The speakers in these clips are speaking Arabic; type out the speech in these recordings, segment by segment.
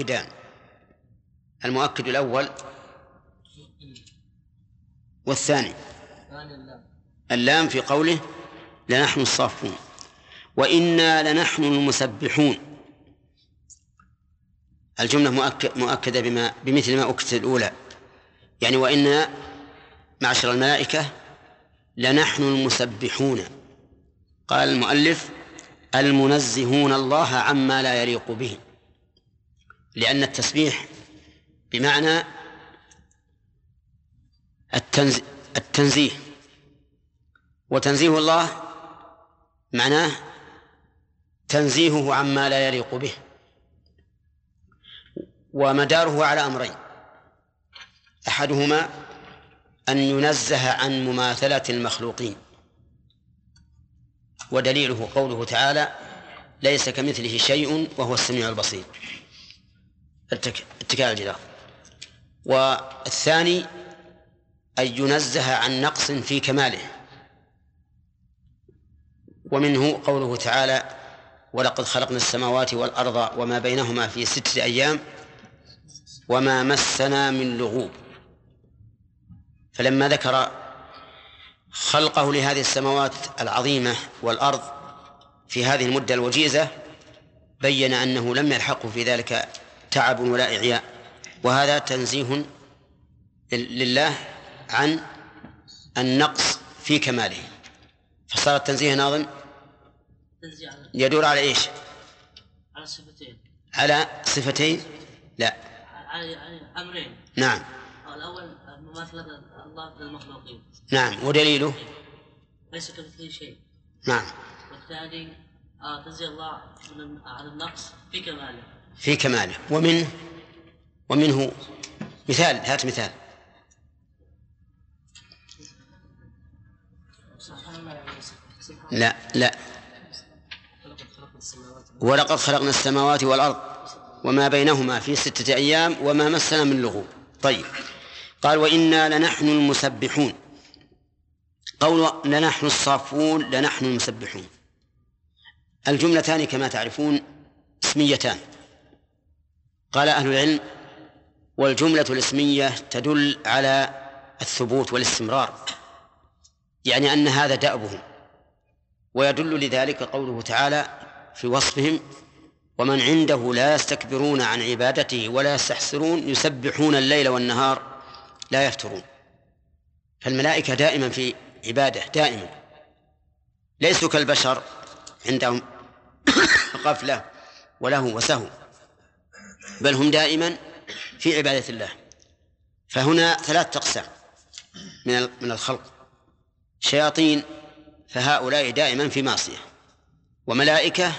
مؤكدان. المؤكد الأول والثاني. اللام في قوله لنحن الصافون. وإنا لنحن المسبحون. الجملة مؤكد مؤكدة بما بمثل ما أكدت الأولى. يعني وإنا معشر الملائكة لنحن المسبحون. قال المؤلف المنزهون الله عما لا يليق به. لأن التسبيح بمعنى التنزيه, وتنزيه الله معناه تنزيهه عما لا يليق به. ومداره على أمرين. أحدهما أن ينزه عن مماثلة المخلوقين. ودليله قوله تعالى ليس كمثله شيء وهو السميع البصير. اتكاء الجدار والثاني أن ينزه عن نقص في كماله. ومنه قوله تعالى ولقد خلقنا السماوات والأرض وما بينهما في ستة أيام وما مسنا من لغوب. فلما ذكر خلقه لهذه السماوات العظيمة والأرض في هذه المدة الوجيزة بين أنه لم يلحقه في ذلك تعب ولا إعياء. وهذا تنزيه لله عن النقص في كماله. فصار التنزيه ناظم؟ يدور على إيش؟ على صفتين. على صفتين؟ لا. على أمرين. نعم. الأول مماثلة الله للمخلوقين نعم. ودليله؟ ليس كمثله شيء. نعم. والثاني آه تنزيه الله عن النقص في كماله. في كماله. ومنه ومنه مثال هات مثال. لا لا. ولقد خلقنا السماوات والأرض وما بينهما في ستة أيام وما مسنا من لغوب. طيب. قال وإنا لنحن المسبحون. قول لنحن الصافون لنحن المسبحون. الجملتان كما تعرفون اسميتان. قال أهل العلم والجملة الاسمية تدل على الثبوت والاستمرار يعني أن هذا دأبهم ويدل لذلك قوله تعالى في وصفهم ومن عنده لا يستكبرون عن عبادته ولا يستحسرون يسبحون الليل والنهار لا يفترون فالملائكة دائما في عبادة دائما. ليسوا كالبشر عندهم غفلة وله وسهو. بل هم دائما في عبادة الله. فهنا ثلاث أقسام من من الخلق. شياطين فهؤلاء دائما في معصية. وملائكة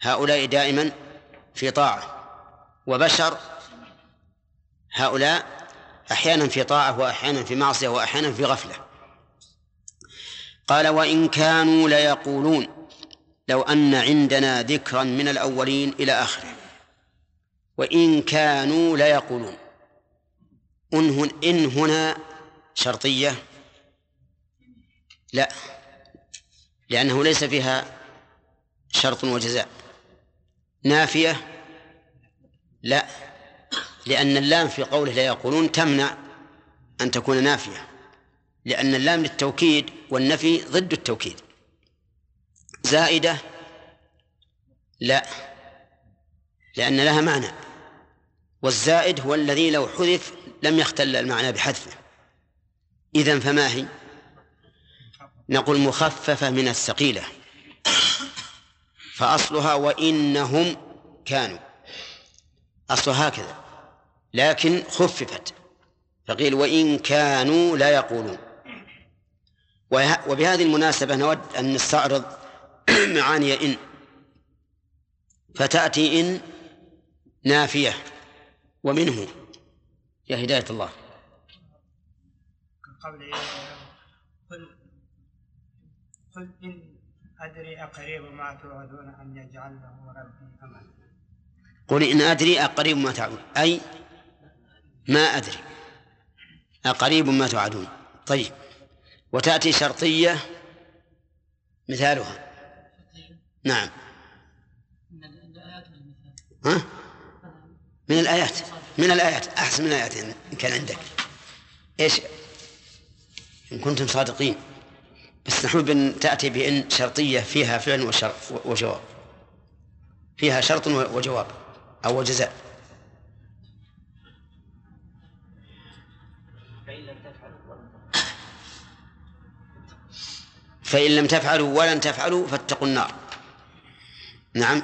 هؤلاء دائما في طاعة. وبشر هؤلاء أحيانا في طاعة وأحيانا في معصية وأحيانا في غفلة. قال وإن كانوا ليقولون لو أن عندنا ذكرا من الأولين إلى آخره. وإن كانوا ليقولون. إن هنا شرطية. لا. لأنه ليس فيها شرط وجزاء. نافية؟ لا. لأن اللام في قوله لا يقولون تمنع أن تكون نافية. لأن اللام للتوكيد والنفي ضد التوكيد. زائدة؟ لا. لأن لها معنى. والزائد هو الذي لو حذف لم يختل المعنى بحذفه. إذن فما هي؟ نقول مخففة من الثقيلة. فأصلها وإنهم كانوا. أصلها هكذا. لكن خففت. فقيل وإن كانوا لا يقولون. وبهذه المناسبة نود أن نستعرض معاني إن. فتأتي إن نافية. ومنه يا هداية الله. قبل قل قل إن أدري أقريب ما توعدون أن يجعل له ربي أملا قل إن أدري أقريب ما تعدون أي ما أدري. أقريب ما توعدون. طيب. وتأتي شرطية مثالها. نعم. ها؟ من الآيات من الآيات أحسن من الآيات إن كان عندك. إيش؟ إن كنتم صادقين. بس نحن بن تأتي بإن شرطية فيها فعل وشر وجواب. فيها شرط وجواب أو وجزاء فإن لم تفعلوا ولن تفعلوا فاتقوا النار. نعم.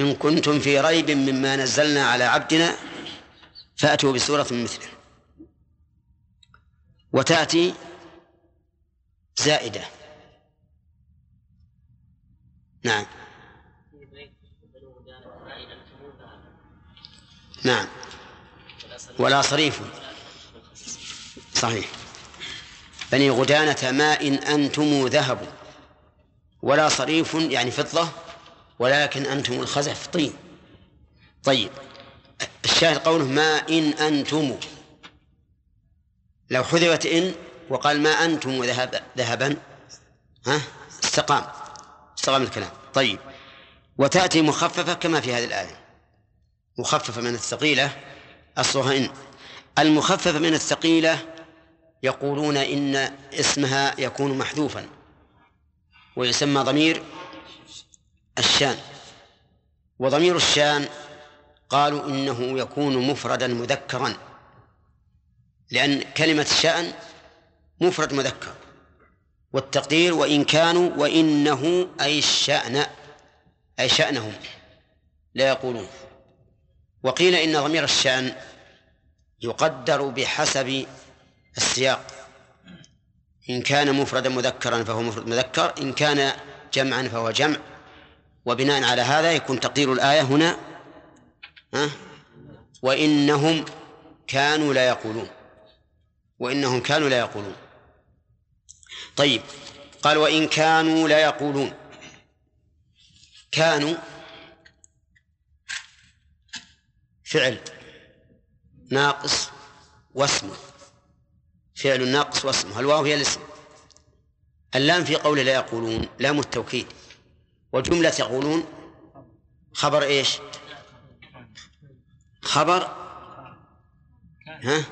إن كنتم في ريب مما نزلنا على عبدنا فأتوا بسورة مثله. وتأتي زائدة. نعم. نعم. ولا صريف. صحيح. بني غدانة ما إن أنتم ذهب. ولا صريف يعني فضة. ولكن أنتم الخزف. طين طيب. الشاهد قوله ما إن أنتم. لو حذفت إن وقال ما أنتم ذهب ذهبا. ها؟ استقام. استقام الكلام. طيب. وتأتي مخففة كما في هذه الآية. مخففة من الثقيلة أصلها إن. المخففة من الثقيلة يقولون إن اسمها يكون محذوفا. ويسمى ضمير الشان. وضمير الشان قالوا إنه يكون مفردا مذكرا لأن كلمة شأن مفرد مذكر. والتقدير وإن كانوا وإنه أي الشأن أي شأنهم لا يقولون. وقيل إن ضمير الشأن يقدر بحسب السياق. إن كان مفردا مذكرا فهو مفرد مذكر إن كان جمعا فهو جمع. وبناء على هذا يكون تقدير الآية هنا ها؟ وإنهم كانوا لا يقولون. وإنهم كانوا لا يقولون. طيب قال وإن كانوا لا يقولون. كانوا فعل ناقص واسمه فعل ناقص واسمه الواو هي الاسم؟ اللام في قول لا يقولون لام التوكيد. وجملة يقولون خبر إيش؟ خبر ها؟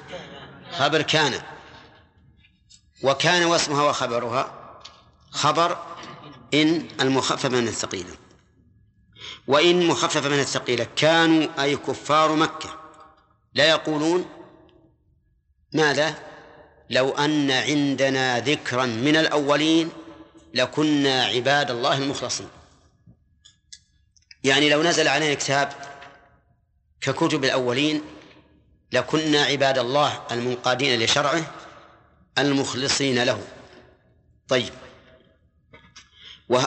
خبر كان. وكان واسمها وخبرها خبر إن المخفف من الثقيلة. وإن مخفف من الثقيلة. كانوا أي كفار مكة. لا يقولون ماذا؟ لو أن عندنا ذكرا من الأولين لكنا عباد الله المخلصين. يعني لو نزل علينا كتاب ككتب الأولين لكنا عباد الله المنقادين لشرعه المخلصين له. طيب.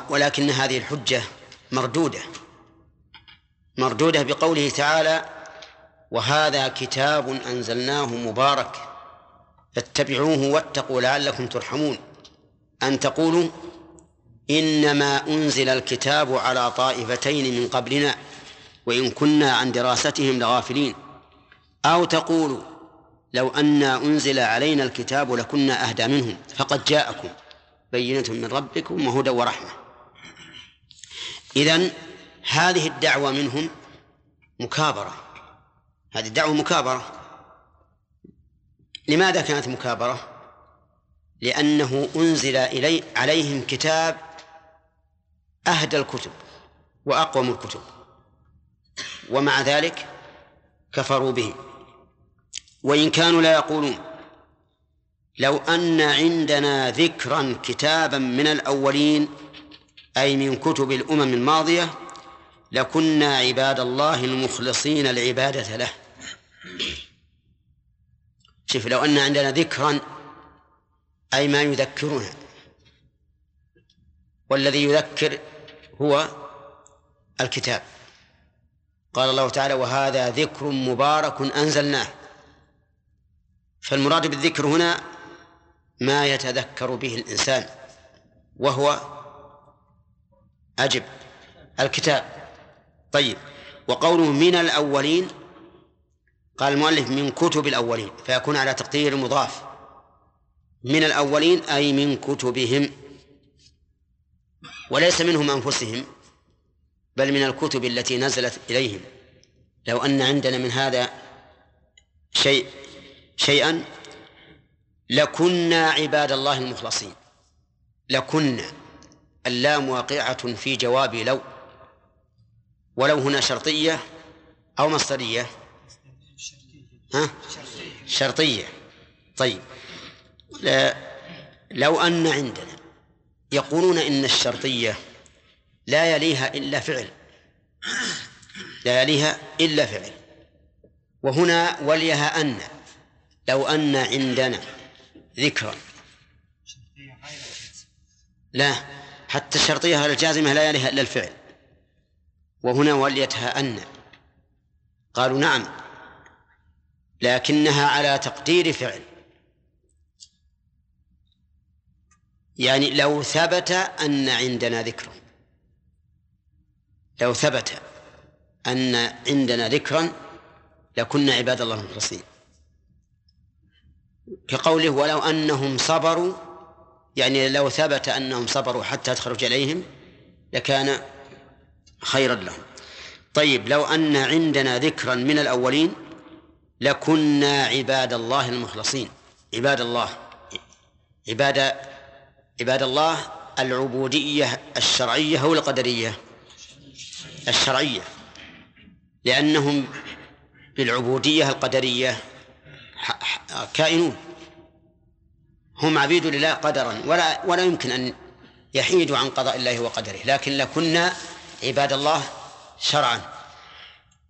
ولكن هذه الحجة مردودة. مردودة بقوله تعالى وهذا كتاب أنزلناه مبارك فاتبعوه واتقوا لعلكم ترحمون. أن تقولوا إنما أنزل الكتاب على طائفتين من قبلنا وإن كنا عن دراستهم لغافلين. أو تقولوا لو أن أنزل علينا الكتاب لكنا أهدى منهم فقد جاءكم بينة من ربكم وهدى ورحمة. إذن هذه الدعوة منهم مكابرة. هذه الدعوة مكابرة. لماذا كانت مكابرة؟ لأنه أنزل إلي عليهم كتاب أهدى الكتب وأقوم الكتب. ومع ذلك كفروا به. وإن كانوا لا يقولون لو أن عندنا ذكرا كتابا من الأولين أي من كتب الأمم الماضية لكنا عباد الله المخلصين العبادة له. شوف لو أن عندنا ذكرا أي ما يذكرنا والذي يذكر هو الكتاب. قال الله تعالى وهذا ذكر مبارك أنزلناه. فالمراد بالذكر هنا ما يتذكر به الإنسان وهو أجب الكتاب. طيب وقوله من الأولين قال المؤلف من كتب الأولين فيكون على تقدير مضاف. من الأولين أي من كتبهم. وليس منهم أنفسهم بل من الكتب التي نزلت إليهم. لو أن عندنا من هذا شيء شيئا لكنا عباد الله المخلصين. لكنا اللام واقعة في جواب لو ولو هنا شرطية أو مصدرية. ها؟ شرطية. طيب. لو أن عندنا يقولون إن الشرطية لا يليها إلا فعل. لا يليها إلا فعل. وهنا وليها أن لو أن عندنا ذكرا. لا حتى الشرطية الجازمة لا يليها إلا الفعل. وهنا وليتها أن. قالوا نعم لكنها على تقدير فعل. يعني لو ثبت أن عندنا ذكرا. لو ثبت أن عندنا ذكرا لكنا عباد الله المخلصين. كقوله ولو أنهم صبروا يعني لو ثبت أنهم صبروا حتى تخرج إليهم لكان خيرا لهم. طيب لو أن عندنا ذكرا من الأولين لكنا عباد الله المخلصين. عباد الله عباد عباد الله العبودية الشرعية أو القدرية الشرعية. لأنهم بالعبودية القدرية كائنون. هم عبيد لله قدرا. ولا ولا يمكن أن يحيدوا عن قضاء الله وقدره. لكن لكنا عباد الله شرعا.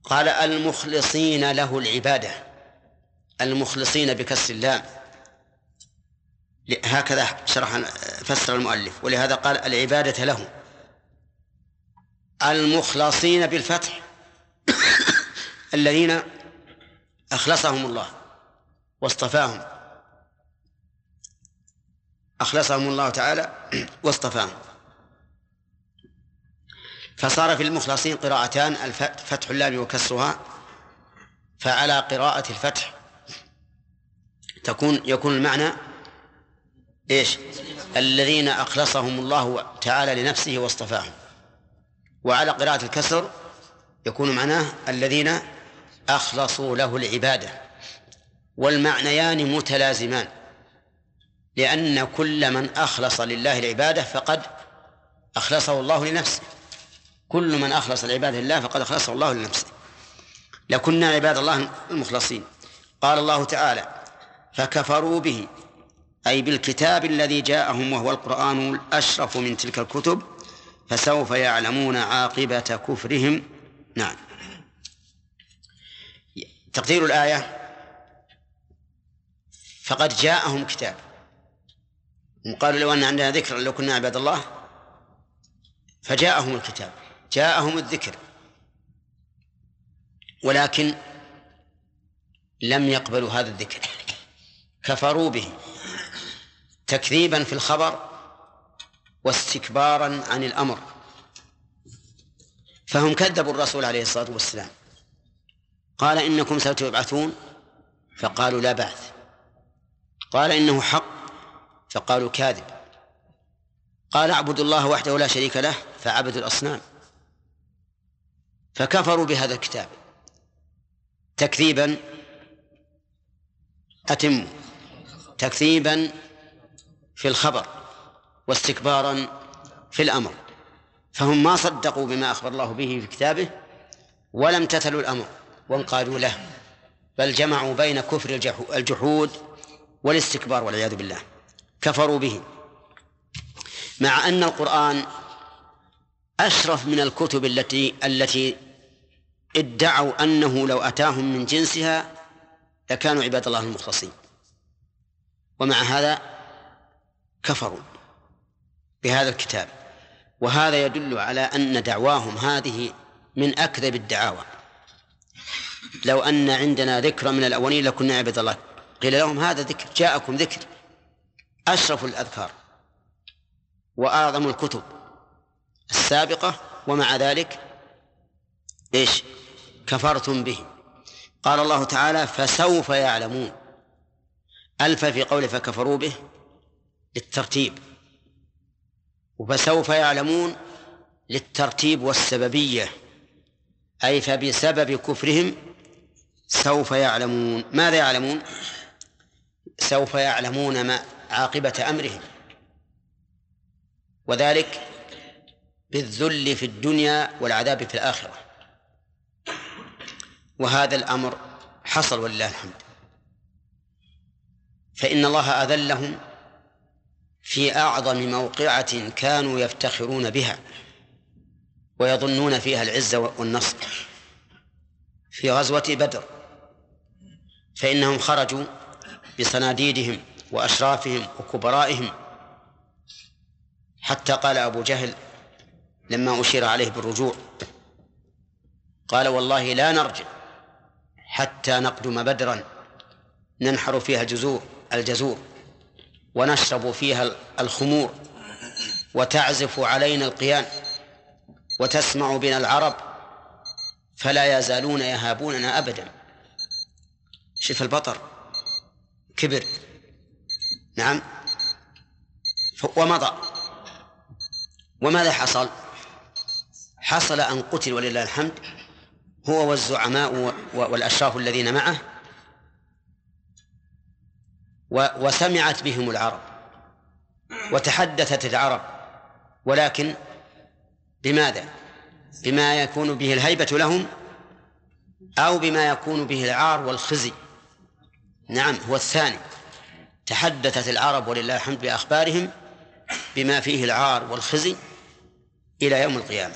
قال المخلصين له العبادة. المخلصين بكسر اللام. هكذا شرح فسر المؤلف ولهذا قال العبادة له المخلصين بالفتح الذين أخلصهم الله واصطفاهم. أخلصهم الله تعالى واصطفاهم. فصار في المخلصين قراءتان فتح اللام وكسرها فعلى قراءة الفتح تكون يكون المعنى إيش؟ الذين أخلصهم الله تعالى لنفسه واصطفاهم. وعلى قراءة الكسر يكون معناه الذين أخلصوا له العبادة. والمعنيان متلازمان. لأن كل من أخلص لله العبادة فقد أخلصه الله لنفسه. كل من أخلص العبادة لله فقد أخلصه الله لنفسه. لكنا عباد الله المخلصين. قال الله تعالى فكفروا به. أي بالكتاب الذي جاءهم وهو القرآن الأشرف من تلك الكتب فسوف يعلمون عاقبة كفرهم. نعم. تقدير الآية. فقد جاءهم كتاب. قالوا لو أن عندنا ذكر لو كنا عباد الله فجاءهم الكتاب جاءهم الذكر. ولكن لم يقبلوا هذا الذكر. كفروا به. تكذيبا في الخبر واستكبارا عن الأمر. فهم كذبوا الرسول عليه الصلاة والسلام. قال إنكم ستبعثون؟ فقالوا لا بعث. قال إنه حق؟ فقالوا كاذب. قال اعبدوا الله وحده لا شريك له فعبدوا الأصنام. فكفروا بهذا الكتاب. تكذيبا أتم تكذيبا في الخبر واستكبارا في الأمر فهم ما صدقوا بما أخبر الله به في كتابه ولم تتلوا الأمر وانقادوا له بل جمعوا بين كفر الجحود والاستكبار والعياذ بالله. كفروا به. مع أن القرآن أشرف من الكتب التي التي ادعوا أنه لو أتاهم من جنسها لكانوا عباد الله المخلصين. ومع هذا كفروا بهذا الكتاب. وهذا يدل على أن دعواهم هذه من أكذب الدعاوى. لو أن عندنا ذكرى من الأولين لكنا عباد الله. قيل لهم هذا ذكر جاءكم ذكر. أشرف الأذكار وأعظم الكتب السابقة ومع ذلك إيش؟ كفرتم به. قال الله تعالى فسوف يعلمون. ألف في قوله فكفروا به. للترتيب. وفسوف يعلمون للترتيب والسببية. أي فبسبب كفرهم سوف يعلمون. ماذا يعلمون؟ سوف يعلمون ما عاقبة أمرهم. وذلك بالذل في الدنيا والعذاب في الآخرة. وهذا الأمر حصل ولله الحمد. فإن الله أذلهم في أعظم موقعة كانوا يفتخرون بها ويظنون فيها العزة والنصر في غزوة بدر فإنهم خرجوا بصناديدهم وأشرافهم وكبرائهم. حتى قال أبو جهل لما أشير عليه بالرجوع قال والله لا نرجع حتى نقدم بدرا ننحر فيها الجزور الجزور. ونشرب فيها الخمور وتعزف علينا القيان وتسمع بنا العرب فلا يزالون يهابوننا أبدا. شف البطر كبر. نعم. ومضى. وماذا حصل؟ حصل أن قتل ولله الحمد هو والزعماء والأشراف الذين معه وسمعت بهم العرب وتحدثت العرب ولكن بماذا؟ بما يكون به الهيبة لهم أو بما يكون به العار والخزي. نعم هو الثاني. تحدثت العرب ولله الحمد بأخبارهم بما فيه العار والخزي إلى يوم القيامة.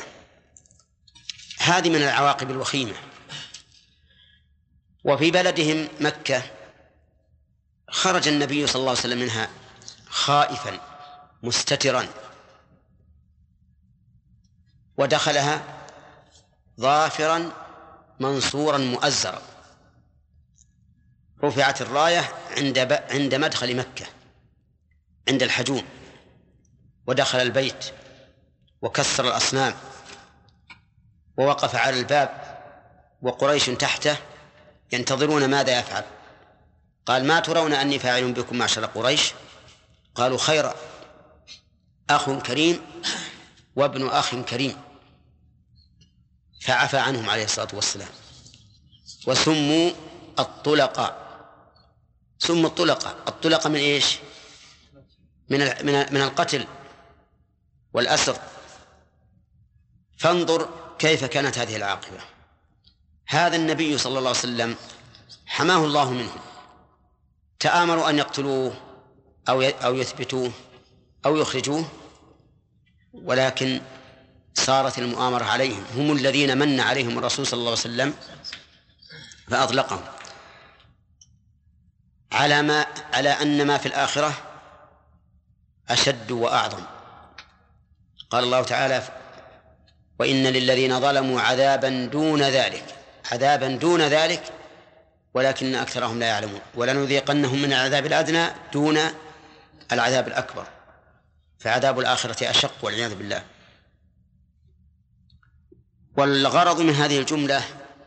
هذه من العواقب الوخيمة. وفي بلدهم مكة خرج النبي صلى الله عليه وسلم منها خائفا مستترا. ودخلها ظافرا منصورا مؤزرا. رفعت الراية عند عند مدخل مكة عند الحجون ودخل البيت وكسر الأصنام. ووقف على الباب وقريش تحته ينتظرون ماذا يفعل. قال ما ترون أني فاعل بكم معشر قريش؟ قالوا خيرا أخ كريم وابن أخ كريم. فعفى عنهم عليه الصلاة والسلام. وسموا الطلقاء سموا الطلقاء الطلقاء من إيش؟ من من من القتل والأسر. فانظر كيف كانت هذه العاقبة. هذا النبي صلى الله عليه وسلم حماه الله منهم. تآمروا أن يقتلوه أو أو يثبتوه أو يخرجوه ولكن صارت المؤامرة عليهم. هم الذين من عليهم الرسول صلى الله عليه وسلم فأطلقهم على ما على أن ما في الآخرة أشد وأعظم. قال الله تعالى وإن للذين ظلموا عذابا دون ذلك عذابا دون ذلك ولكن أكثرهم لا يعلمون ولنذيقنهم من العذاب الأدنى دون العذاب الأكبر. فعذاب الآخرة أشق والعياذ بالله. والغرض من هذه الجملة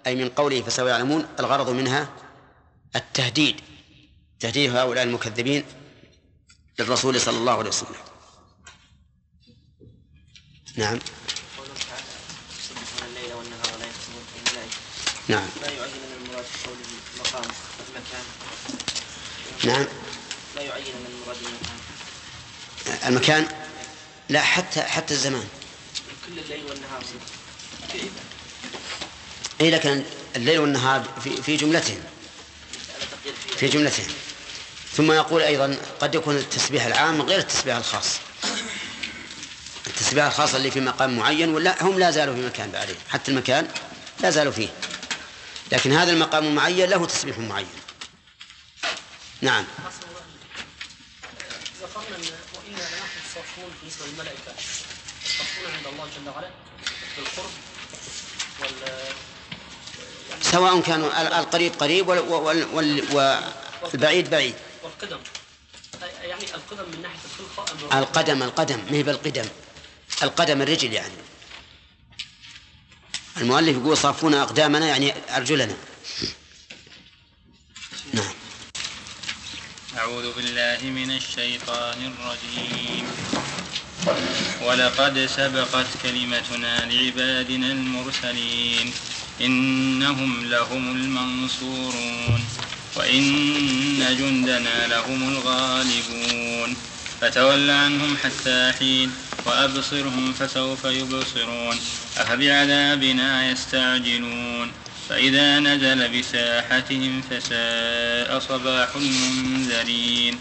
أي من قوله فسوف يعلمون الغرض منها التهديد تهديد هؤلاء المكذبين للرسول صلى الله عليه وسلم. نعم. نعم لا يعين من المراد قوله مقام المكان نعم. لا يعين من المراد المكان. المكان؟ لا حتى حتى الزمان. كل الليل والنهار. اي لكن الليل والنهار في في جملتهم في جملتهم ثم يقول أيضا قد يكون التسبيح العام غير التسبيح الخاص. التسبيح الخاص اللي في مقام معين ولا هم لا زالوا في مكان بعدين. حتى المكان لا زالوا فيه. لكن هذا المقام المعين له تسبيح معين. نعم. ذكرنا ان وأنا لنحن الصافون بالنسبة للملائكة صافون عند الله جل وعلا بالقرب وال سواء كانوا القريب قريب والبعيد بعيد. والقدم. يعني القدم من ناحية الخلقه القدم القدم ما هي بالقدم؟ القدم الرجل يعني. المؤلف يقول صافونا أقدامنا يعني أرجلنا. نعم أعوذ بالله من الشيطان الرجيم. ولقد سبقت كلمتنا لعبادنا المرسلين. إنهم لهم المنصورون. وإن جندنا لهم الغالبون. فتول عنهم حتى حين وأبصرهم فسوف يبصرون. أفبعذابنا يستعجلون. فإذا نزل بساحتهم فساء صباح المنذرين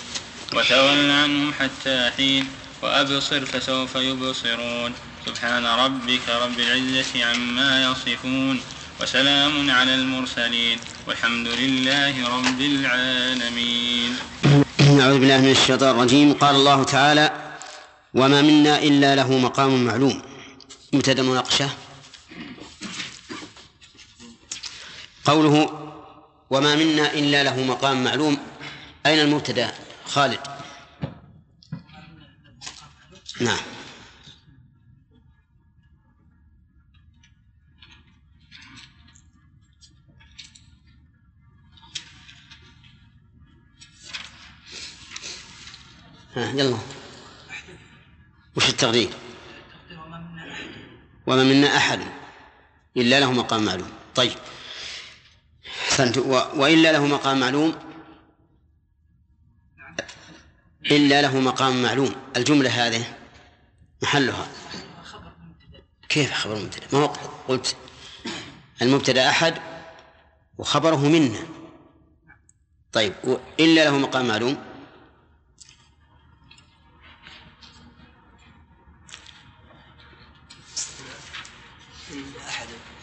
وتول عنهم حتى حين وأبصر فسوف يبصرون سبحان ربك رب العزة عما يصفون وسلام على المرسلين والحمد لله رب العالمين. أعوذ بالله من الشيطان الرجيم. قال الله تعالى وما منا إلا له مقام معلوم. مبتدأ مناقشة. قوله وما منا إلا له مقام معلوم. أين المبتدا؟ خالد. نعم. ها يلا. وش التقدير وما منا أحد. إلا له مقام معلوم. طيب. أحسنت وإلا له مقام معلوم؟ إلا له مقام معلوم. الجملة هذه محلها. كيف خبر مبتدأ؟ ما هو قلت المبتدأ أحد وخبره منا. طيب إلا له مقام معلوم؟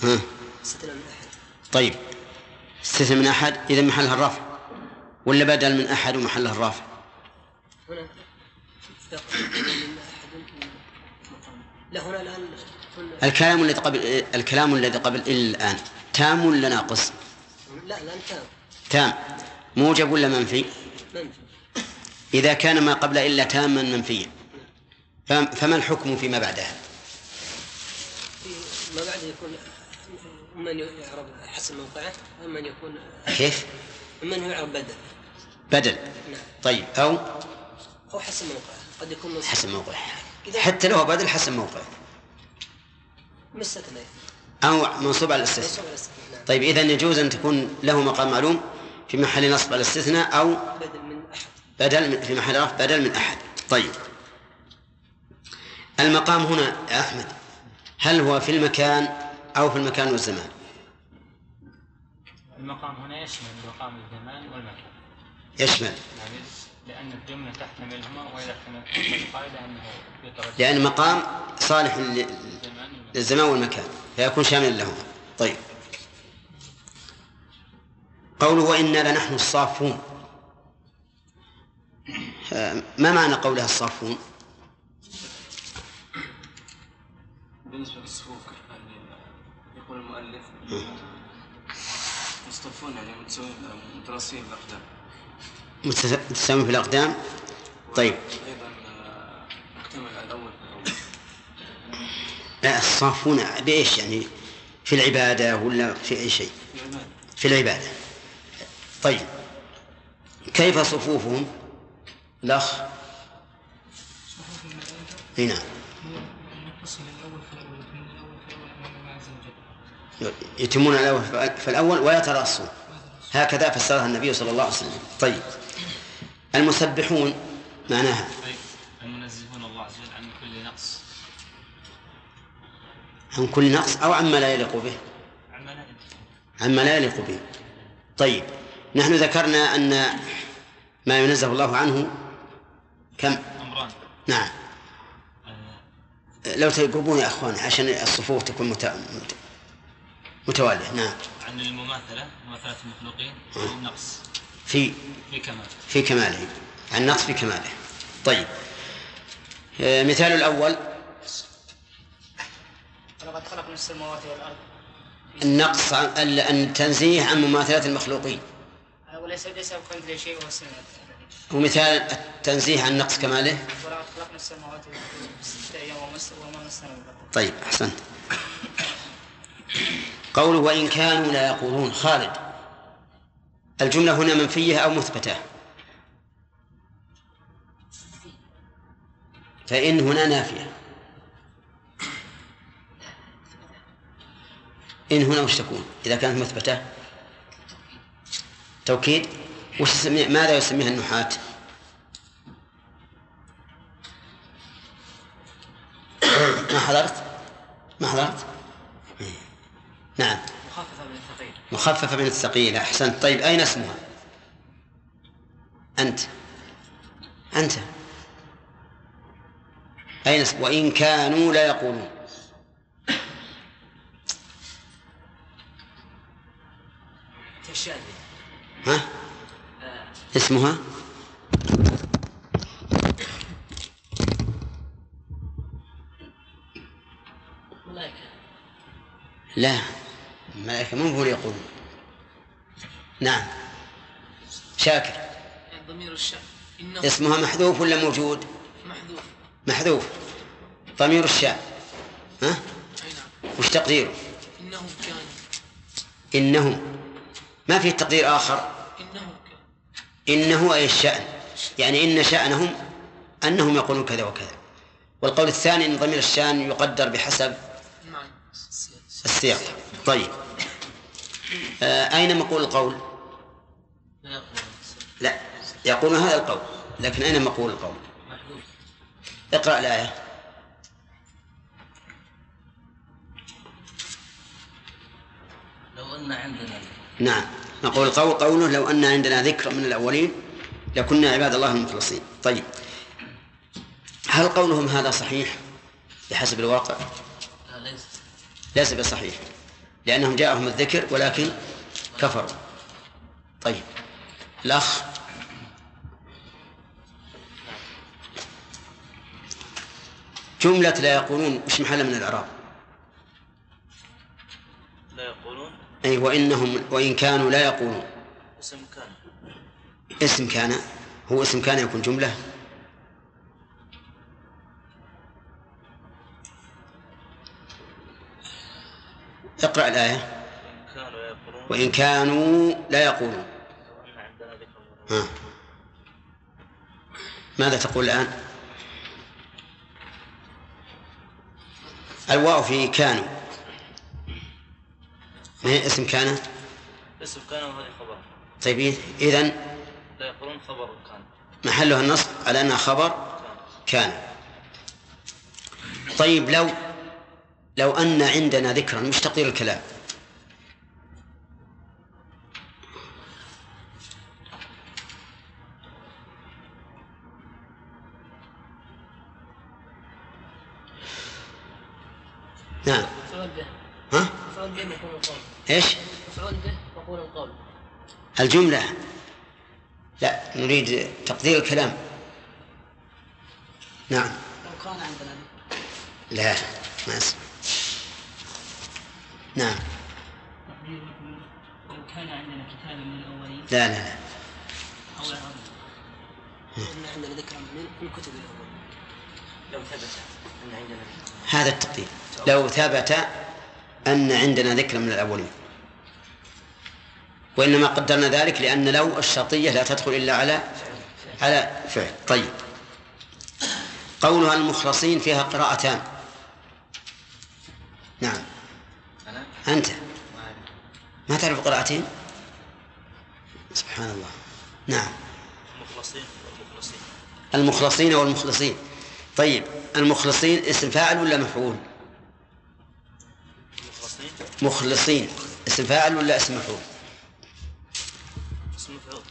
ها؟ طيب. استثنى من أحد إذا محلها الرفع ولا بدل من أحد ومحلها الرفع هنا لا هنا الآن الكلام الذي قبل الكلام الذي قبل إلى الآن تام ولا ناقص؟ لا الآن تام تام موجب ولا منفي؟ منفي إذا كان ما قبل إلا تاما منفيا فما الحكم فيما بعدها؟ ما بعد يكون من يعرب حسب موقعه من يكون كيف؟ من يعرب بدل. بدل. نعم. طيب أو أو حسب موقعه قد يكون حسب موقعه. حتى لو بدل حسب موقعه. مستثنى أو منصوب على الاستثناء نعم. طيب إذا يجوز أن تكون له مقام معلوم في محل نصب على الاستثناء أو بدل من أحد. بدل من في محل رفع بدل من أحد. طيب. المقام هنا يا أحمد. هل هو في المكان أو في المكان والزمان. المقام هنا يشمل مقام الزمان والمكان. يشمل. يعني لأن الجملة تحتملهما وإذا القاعدة أنه لأن المقام صالح للزمان والمكان. فيكون شاملا لهما. طيب. قوله وإنا لنحن الصافون. ما معنى قولها الصافون؟ بالنسبة للصفوف مصطفون يعني متراصين الأقدام متساوين في الأقدام. طيب. أيضا مكتمل الأول. لا الصافون بإيش؟ يعني في العبادة ولا في أي شيء؟ في العبادة. طيب. كيف صفوفهم؟ الأخ؟ نعم يتمون الأول فالأول ويتراصون هكذا فسرها النبي صلى الله عليه وسلم. طيب. المسبحون معناها. المنزهون الله عز وجل عن كل نقص. عن كل نقص أو عما لا يليق به. عما لا يليق به. طيب. نحن ذكرنا أن ما ينزه الله عنه كم؟ أمران نعم. لو تقربون يا أخوان عشان الصفوف تكون مت... متوالية نعم. عن المماثلة مماثلة المخلوقين والنقص في في كماله. في كماله. عن نقص في كماله. طيب. آه، مثال الأول. ولقد خلقنا السماوات والأرض. النقص التنزيه عن مماثلة المخلوقين. وليس ليس كمثله شيء وهو السميع ومثال التنزيه عن نقص كماله. ولقد خلقنا السماوات والأرض ستة أيام وما مسنا طيب أحسنت. قوله وإن كانوا لا يقولون خالد. الجملة هنا منفية أو مثبتة؟ فإن هنا نافية. إن هنا وش تكون؟ إذا كانت مثبتة؟ توكيد؟ وش ماذا يسميها النحاة ما حضرت؟ ما حضرت نعم مخففة من الثقيل مخففة من الثقيل أحسنت. طيب أين اسمها؟ أنت. أنت. أين اسم؟ وإن كانوا لا يقولون. ها؟ اسمها؟ لا. الملائكة من هو يقولون؟ نعم. شاكر. ضمير الشأن اسمها محذوف ولا موجود؟ محذوف. محذوف. ضمير الشاء. ها؟ نعم. وش تقديره؟ إنه كان. إنه. ما في تقدير آخر؟ إنه كان. إنه أي الشأن. يعني إن شأنهم أنهم يقولون كذا وكذا. والقول الثاني أن ضمير الشأن يقدر بحسب نعم. السياق. طيب. أين مقول القول؟ لا يقول لا هذا القول لكن أين مقول القول؟ اقرأ الآية. لو أن عندنا نعم نقول القول قوله لو أن عندنا ذكر من الأولين لكنا عباد الله المخلصين. طيب هل قولهم هذا صحيح بحسب الواقع؟ ليس. ليس بصحيح. لأنهم جاءهم الذكر ولكن كفروا. طيب. الأخ. جملة لا يقولون وش محل من الإعراب. لا يقولون؟ أي وإنهم وإن كانوا لا يقولون. اسم كان. اسم كان. هو اسم كان يكون جملة؟ اقرأ الآية. وإن كانوا لا يقولون. ها. ماذا تقول الآن؟ الواو في كانوا. ما هي اسم كان اسم كان وهذه خبر. طيب إذن لا يقولون خبر كان. محلها النصب على أنها خبر كان. طيب لو لو أن عندنا ذكرا مش تقدير الكلام. نعم. ها؟ مفعول به مفعول القول. إيش؟ مفعول به مفعول القول. الجملة. لا نريد تقدير الكلام. نعم. لو كان عندنا لا ما أسمع. نعم. لو كان عندنا كتاب من الأولين لا لا لا. أو عندنا من الأولين لو ثبت أن عندنا هذا التقدير. لو ثبت أن عندنا ذكر من الأولين. وإنما قدرنا ذلك لأن لو الشرطية لا تدخل إلا على على فعل. طيب. قولها المخلصين فيها قراءتان نعم أنا أنت. ما تعرف قراءتين؟ سبحان الله. نعم. مخلصين والمخلصين. المخلصين والمخلصين. طيب المخلصين اسم فاعل ولا مفعول؟ المخلصين. مخلصين. اسم فاعل ولا اسم مفعول؟ اسم مفعول.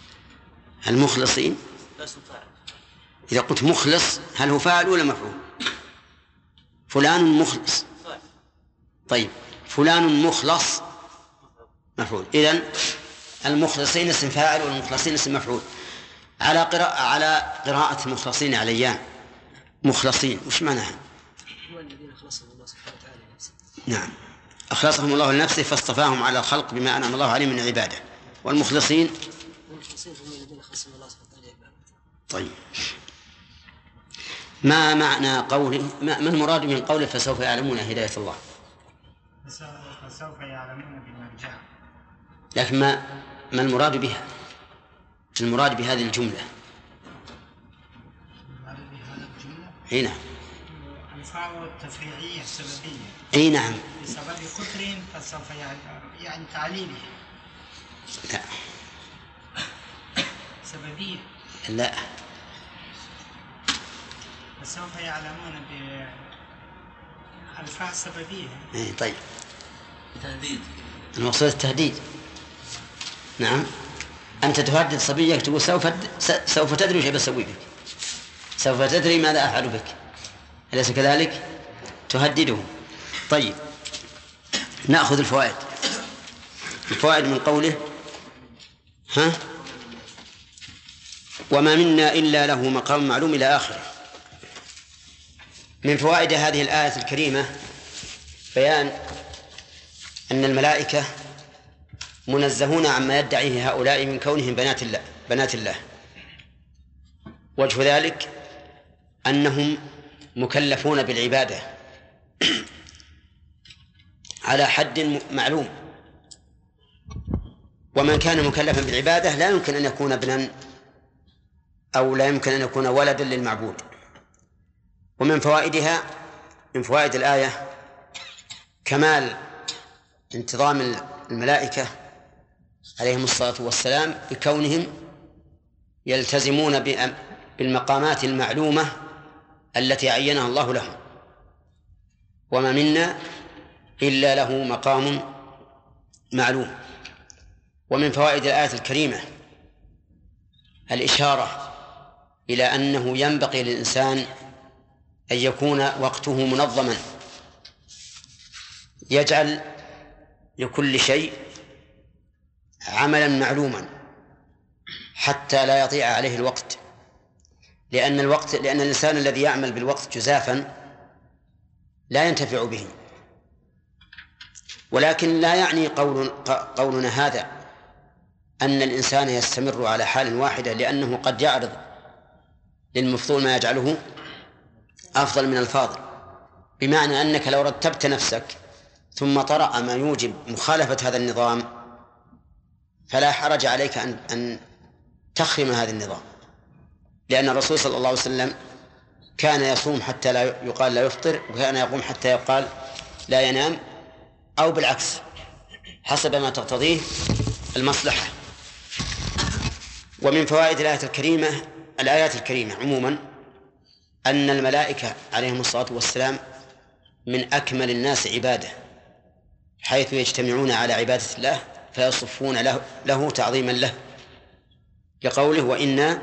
المخلصين؟ لا اسم فاعل. إذا قلت مخلص هل هو فاعل ولا مفعول؟ فلان مخلص. فاعل. طيب. فلان مخلص مفعول. إذن المخلصين اسم فاعل والمخلصين اسم مفعول. على قراءة على قراءة المخلصين عليان. مخلصين. وش معناها؟ هو الذين خلصهم الله سبحانه وتعالى نعم. أخلصهم الله لنفسه فاصطفاهم على الخلق بما أنعم الله عليهم من عبادة. والمخلصين؟ والمخلصين هم الذين خلصهم الله طيب. ما معنى قوله ما المراد من قوله فسوف يعلمون هداية الله؟ فسوف يعلمون بالمرجع لكن ما ما المراد بها؟ المراد بهذه الجملة. هذه هذه الجملة؟ هنا الفاء التفريعية السببية. أي نعم. بسبب كفرهم فسوف يعني تعليلية لا. سببية. لا. فسوف يعلمون ب ألفاء السببية إيه طيب. تهديد. المقصود التهديد. نعم. أنت تهدد صبيك تقول سوف سوف تدري وش بسوي بك. سوف تدري ماذا أفعل بك. أليس كذلك؟ تهدده. طيب. نأخذ الفوائد. الفوائد من قوله ها؟ وما منا إلا له مقام معلوم إلى آخره. من فوائد هذه الآية الكريمة بيان أن الملائكة منزهون عما يدعيه هؤلاء من كونهم بنات الله بنات الله. وجه ذلك أنهم مكلفون بالعبادة على حد معلوم. ومن كان مكلفا بالعبادة لا يمكن أن يكون ابنا أو لا يمكن أن يكون ولدا للمعبود. ومن فوائدها من فوائد الآية كمال انتظام الملائكة عليهم الصلاة والسلام بكونهم يلتزمون بالمقامات المعلومة التي عينها الله لهم. وما منا إلا له مقام معلوم. ومن فوائد الآية الكريمة الإشارة إلى أنه ينبغي للإنسان أن يكون وقته منظما. يجعل لكل شيء عملا معلوما حتى لا يضيع عليه الوقت. لأن الوقت لأن الإنسان الذي يعمل بالوقت جزافا لا ينتفع به. ولكن لا يعني قول قولنا هذا أن الإنسان يستمر على حال واحدة لأنه قد يعرض للمفضول ما يجعله أفضل من الفاضل بمعنى أنك لو رتبت نفسك ثم طرأ ما يوجب مخالفة هذا النظام فلا حرج عليك أن أن تخرم هذا النظام. لأن الرسول صلى الله عليه وسلم كان يصوم حتى لا يقال لا يفطر وكان يقوم حتى يقال لا ينام أو بالعكس حسب ما تقتضيه المصلحة. ومن فوائد الآية الكريمة الآيات الكريمة عموما أن الملائكة عليهم الصلاة والسلام من أكمل الناس عبادة حيث يجتمعون على عبادة الله فيصفون له, له تعظيما له. لقوله وإنا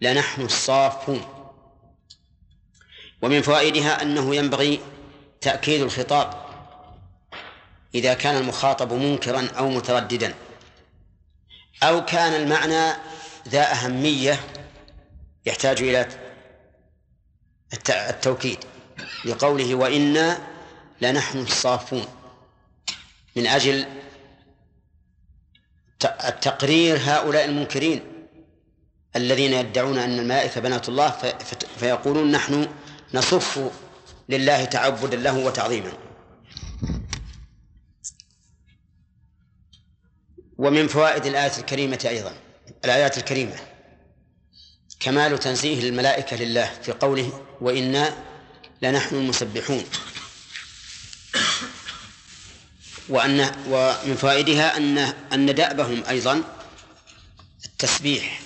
لنحن الصافون. ومن فوائدها أنه ينبغي تأكيد الخطاب إذا كان المخاطب منكرا أو مترددا أو كان المعنى ذا أهمية يحتاج إلى التوكيد لقوله وإنا لنحن الصافون من أجل التقرير هؤلاء المنكرين الذين يدعون أن الملائكة بنات الله فيقولون نحن نصف لله تعبدا له وتعظيما. ومن فوائد الآية الكريمة أيضا الآيات الكريمة. كمال تنزيه الملائكة لله في قوله وإنا لنحن المسبحون. وأن ومن فوائدها أن أن دأبهم أيضا التسبيح.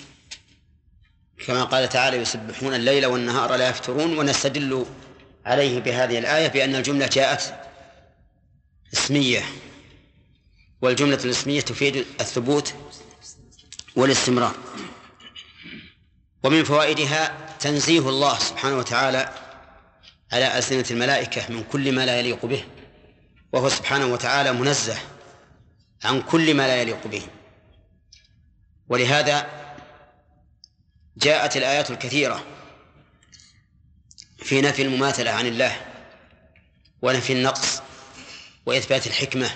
كما قال تعالى يسبحون الليل والنهار لا يفترون ونستدل عليه بهذه الآية بأن الجملة جاءت اسمية والجملة الاسمية تفيد الثبوت والاستمرار. ومن فوائدها تنزيه الله سبحانه وتعالى على ألسنة الملائكة من كل ما لا يليق به وهو سبحانه وتعالى منزه عن كل ما لا يليق به. ولهذا جاءت الآيات الكثيرة في نفي المماثلة عن الله ونفي النقص وإثبات الحكمة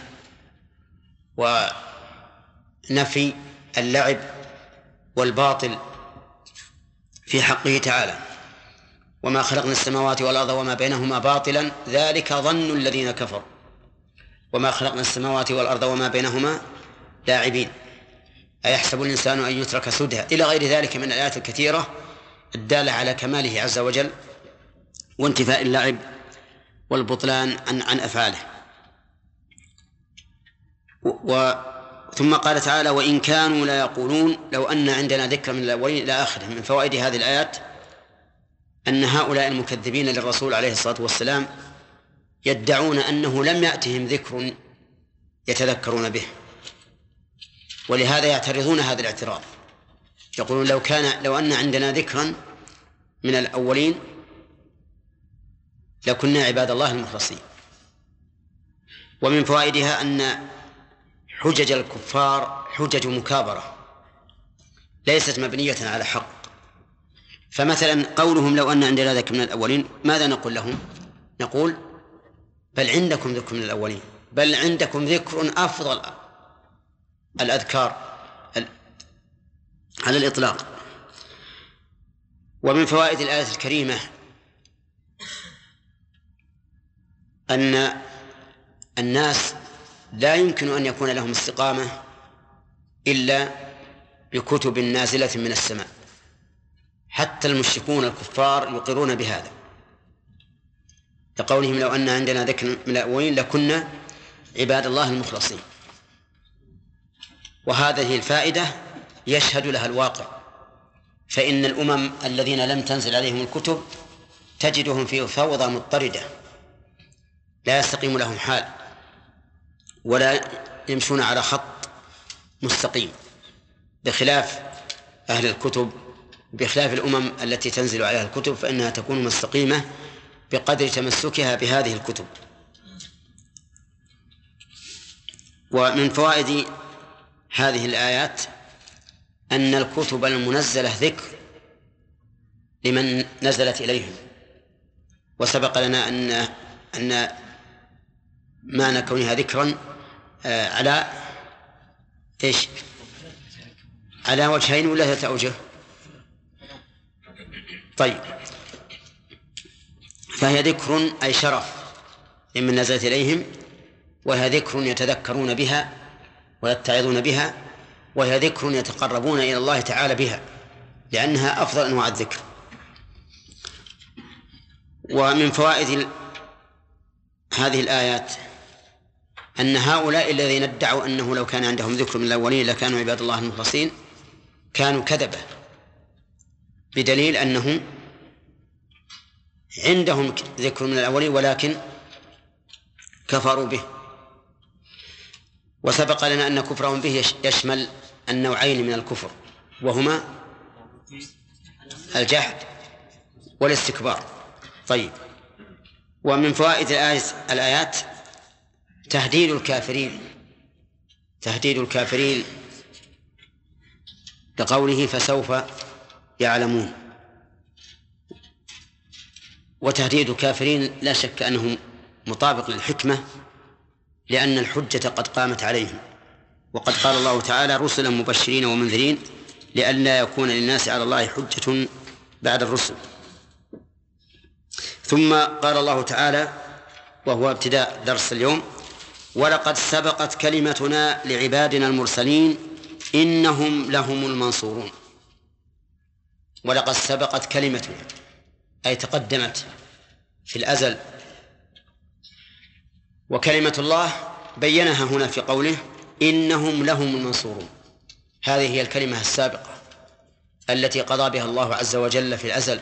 ونفي اللعب والباطل في حقه تعالى. وما خلقنا السماوات والأرض وما بينهما باطلا ذلك ظن الذين كفروا. وما خلقنا السماوات والأرض وما بينهما لاعبين. أيحسب الإنسان أن يترك سدى؟ إلى غير ذلك من الآيات الكثيرة الدالة على كماله عز وجل وانتفاء اللعب والبطلان عن عن أفعاله. و ثم قال تعالى وإن كانوا لا يقولون لو أن عندنا ذكر من الأولين إلى آخره. من فوائد هذه الآيات أن هؤلاء المكذبين للرسول عليه الصلاة والسلام يدعون أنه لم يأتهم ذكر يتذكرون به ولهذا يعترضون هذا الاعتراض. يقولون لو كان لو أن عندنا ذكرا من الأولين لكنا عباد الله المخلصين. ومن فوائدها أن حجج الكفار حجج مكابرة ليست مبنية على حق. فمثلا قولهم لو أن عندنا ذكر من الأولين ماذا نقول لهم؟ نقول بل عندكم ذكر من الأولين بل عندكم ذكر أفضل الأذكار على الإطلاق. ومن فوائد الآية الكريمة أن الناس لا يمكن أن يكون لهم استقامة إلا بكتب نازلة من السماء. حتى المشركون الكفار يقرون بهذا. كقولهم لو أن عندنا ذكر من الأولين لكنا عباد الله المخلصين. وهذه الفائدة يشهد لها الواقع. فإن الأمم الذين لم تنزل عليهم الكتب تجدهم في فوضى مضطردة. لا يستقيم لهم حال. ولا يمشون على خط مستقيم بخلاف أهل الكتب بخلاف الأمم التي تنزل عليها الكتب فإنها تكون مستقيمة بقدر تمسكها بهذه الكتب. ومن فوائد هذه الآيات أن الكتب المنزلة ذكر لمن نزلت إليهم. وسبق لنا أن أن معنى كونها ذكرا على إيش؟ على وجهين ولا ثلاثة أوجه؟ طيب فهي ذكر أي شرف لمن نزلت إليهم وهي ذكر يتذكرون بها ويتعظون بها وهي ذكر يتقربون إلى الله تعالى بها لأنها أفضل أنواع الذكر ومن فوائد هذه الآيات أن هؤلاء الذين ادعوا أنه لو كان عندهم ذكر من الأولين لكانوا عباد الله المخلصين كانوا كذبة بدليل أنهم عندهم ذكر من الأولين ولكن كفروا به. وسبق لنا أن كفرهم به يشمل النوعين من الكفر وهما الجحد والاستكبار. طيب. ومن فوائد الآيات تهديد الكافرين تهديد الكافرين كقوله فسوف يعلمون. وتهديد الكافرين لا شك أنه مطابق للحكمة لأن الحجة قد قامت عليهم. وقد قال الله تعالى رسلا مبشرين ومنذرين لئلا يكون للناس على الله حجة بعد الرسل. ثم قال الله تعالى وهو ابتداء درس اليوم ولقد سبقت كلمتنا لعبادنا المرسلين إنهم لهم المنصورون. ولقد سبقت كلمتنا أي تقدمت في الأزل. وكلمة الله بينها هنا في قوله إنهم لهم المنصورون. هذه هي الكلمة السابقة التي قضى بها الله عز وجل في الأزل.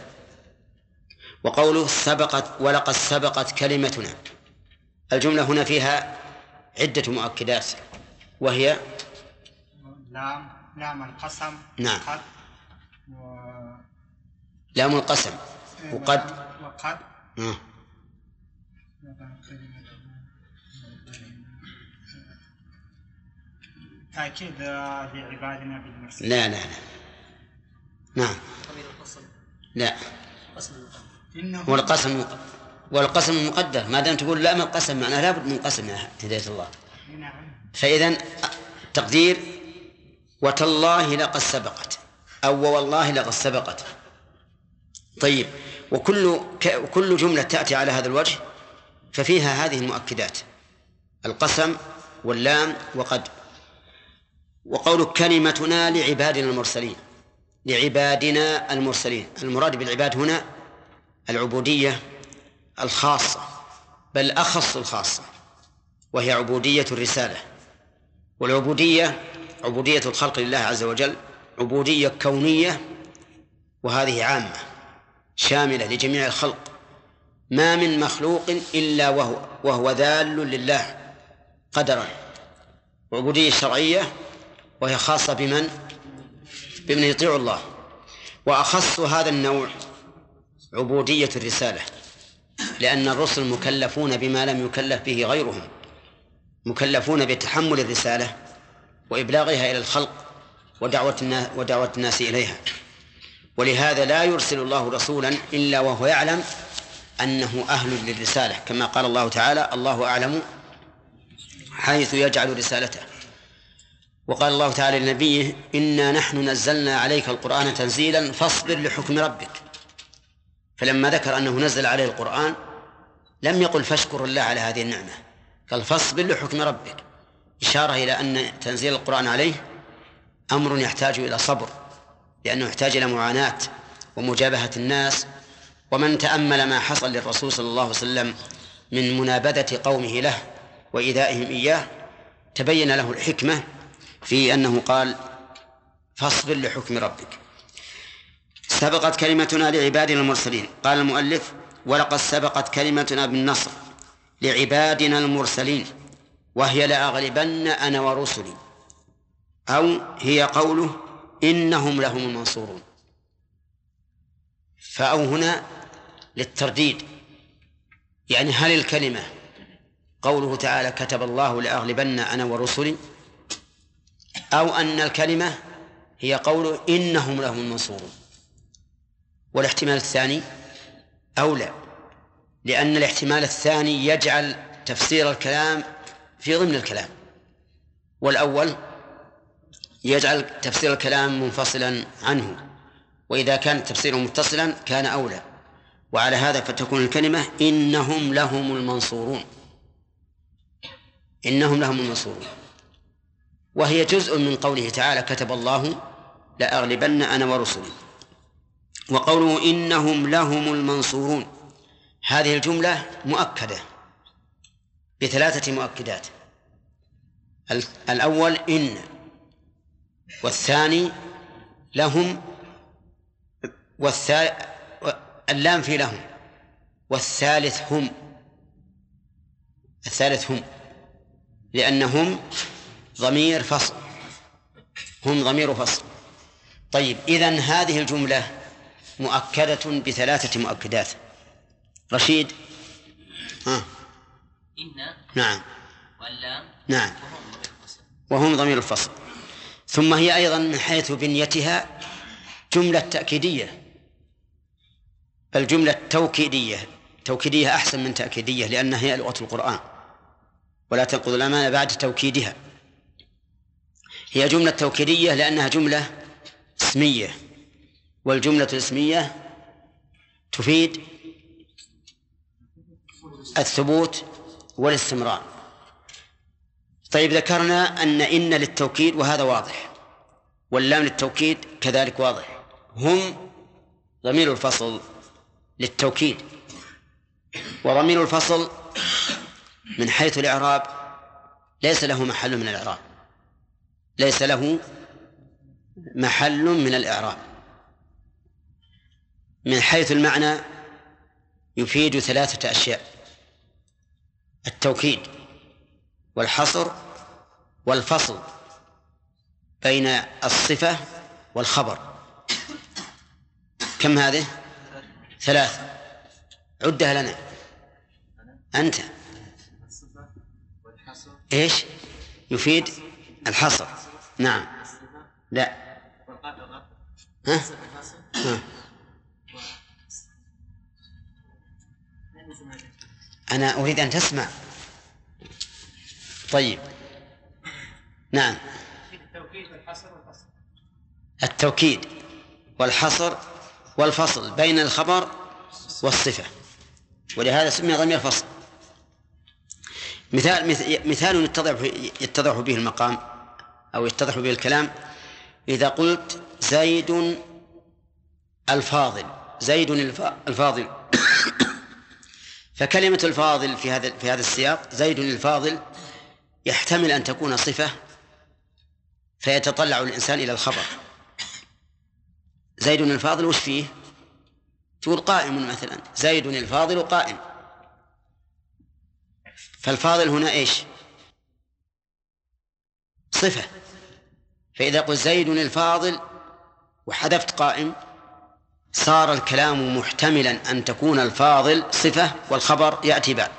وقوله سبقت ولقد سبقت كلمتنا. الجملة هنا فيها عدة مؤكدات وهي؟ لام لام القسم نعم. قد و... لام القسم. وقد؟ وقد. آه. تأكيد لعبادنا بالمرسلين. لا لا لا. نعم. لا. قسم والقسم والقسم مقدر. ما دام تقول لا من قسم معناه لابد من قسم هداية الله. فإذا تقدير وتالله لقد سبقت أو والله لقد سبقت. طيب وكل كل جملة تأتي على هذا الوجه ففيها هذه المؤكدات. القسم واللام وقد. وقول كلمتنا لعبادنا المرسلين لعبادنا المرسلين. المراد بالعباد هنا العبودية الخاصة بل أخص الخاصة وهي عبودية الرسالة. والعبودية عبودية الخلق لله عز وجل عبودية كونية وهذه عامة شاملة لجميع الخلق. ما من مخلوق إلا وهو وهو ذال لله قدرا. وعبودية شرعية وهي خاصة بمن؟ بمن يطيع الله. وأخص هذا النوع عبودية الرسالة. لأن الرسل مكلفون بما لم يكلف به غيرهم مكلفون بتحمل الرسالة وإبلاغها إلى الخلق ودعوة الناس, ودعوة الناس إليها. ولهذا لا يرسل الله رسولا إلا وهو يعلم أنه أهل للرسالة. كما قال الله تعالى الله أعلم حيث يجعل رسالته. وقال الله تعالى لنبيه إنا نحن نزلنا عليك القرآن تنزيلا فاصبر لحكم ربك. فلما ذكر أنه نزل عليه القرآن لم يقل فاشكر الله على هذه النعمة قال فاصبر لحكم ربك. إشارة إلى أن تنزيل القرآن عليه أمر يحتاج إلى صبر لأنه يحتاج إلى معاناة ومجابهة الناس. ومن تأمل ما حصل للرسول صلى الله عليه وسلم من منابذة قومه له وإيذائهم إياه تبين له الحكمة في أنه قال فاصبر لحكم ربك. سبقت كلمتنا لعبادنا المرسلين. قال المؤلف ولقد سبقت كلمتنا بالنصر لعبادنا المرسلين وهي لأغلبن أنا ورسلي. أو هي قوله إنهم لهم المنصورون. فأو هنا للترديد. يعني هل الكلمة قوله تعالى كتب الله لأغلبن أنا ورسلي؟ أو أن الكلمة هي قوله إنهم لهم المنصورون. والاحتمال الثاني أولى لأن الاحتمال الثاني يجعل تفسير الكلام في ضمن الكلام والأول يجعل تفسير الكلام منفصلا عنه وإذا كان تفسيره متصلا كان أولى وعلى هذا فتكون الكلمة إنهم لهم المنصورون إنهم لهم المنصورون. وهي جزء من قوله تعالى كتب الله لأغلبن أنا ورسلي. وقوله إنهم لهم المنصورون. هذه الجملة مؤكدة بثلاثة مؤكدات. الأول إن والثاني لهم والثالث اللام في لهم والثالث هم. الثالث هم لأنهم ضمير فصل. هم ضمير فصل. طيب إذن هذه الجملة مؤكدة بثلاثة مؤكدات. رشيد؟ ها. إن نعم. واللام نعم. وهم ضمير الفصل. ثم هي أيضا من حيث بنيتها جملة تأكيدية. بل جملة توكيدية توكيدية أحسن من تأكيدية لأنها هي لغة القرآن. ولا تنقض الأمانة بعد توكيدها. هي جملة توكيدية لأنها جملة اسمية. والجملة الاسمية تفيد الثبوت والاستمرار. طيب ذكرنا أن إن للتوكيد وهذا واضح واللام للتوكيد كذلك واضح. هم ضمير الفصل للتوكيد وضمير الفصل من حيث الإعراب ليس له محل من الإعراب ليس له محل من الإعراب. من حيث المعنى يفيد ثلاثة أشياء التوكيد والحصر والفصل بين الصفة والخبر. كم هذه؟ ثلاث. عدها لنا. أنت. إيش؟ يفيد الحصر. نعم. لا. ها؟ ها؟ أنا أريد أن تسمع. طيب. نعم. التوكيد والحصر والفصل التوكيد والحصر والفصل بين الخبر والصفة. ولهذا سمي ضمير فصل مثال مث- مثال يتضح يتضح به المقام أو يتضح به الكلام. إذا قلت زيد الفاضل. زيد الف- الفاضل. فكلمة الفاضل في هذا في هذا السياق زيد الفاضل يحتمل أن تكون صفة فيتطلع الإنسان إلى الخبر زيد الفاضل وش فيه؟ تقول قائم مثلا زيد الفاضل قائم فالفاضل هنا إيش؟ صفة فإذا قلت زيد الفاضل وحذفت قائم صار الكلام محتملا أن تكون الفاضل صفة والخبر يأتي بعد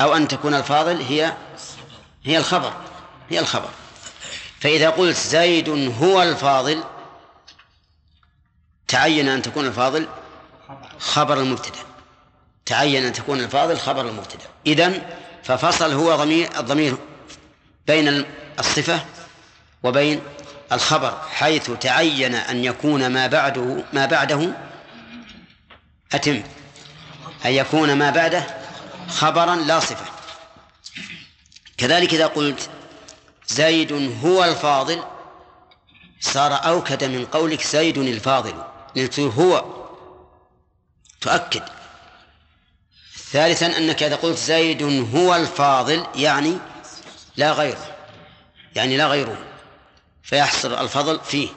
أو أن تكون الفاضل هي هي الخبر هي الخبر. فإذا قلت زيد هو الفاضل تعين أن تكون الفاضل خبر المبتدأ. تعين أن تكون الفاضل خبر المبتدأ. إذن ففصل هو ضمير الضمير بين الصفة وبين الخبر حيث تعين أن يكون ما بعده ما بعده أتم. أن يكون ما بعده خبرا لا صفة. كذلك إذا قلت زيد هو الفاضل صار أوكد من قولك زيد الفاضل. لأن هو. تؤكد. ثالثا أنك إذا قلت زيد هو الفاضل يعني لا غيره. يعني لا غيره. فيحصل الفضل فيه.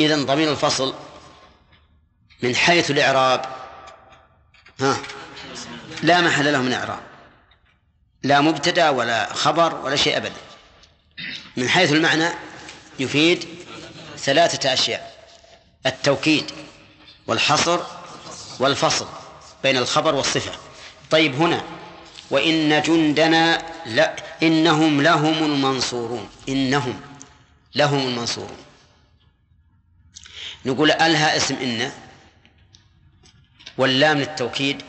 إذا ضمير الفصل من حيث الإعراب ها لا محل له من إعراب. لا مبتدأ ولا خبر ولا شيء أبدا. من حيث المعنى يفيد ثلاثة أشياء التوكيد والحصر والفصل بين الخبر والصفة. طيب هنا وإن جندنا لا إنهم لهم المنصورون إنهم لهم المنصورون نقول ألها اسم إن واللام للتوكيد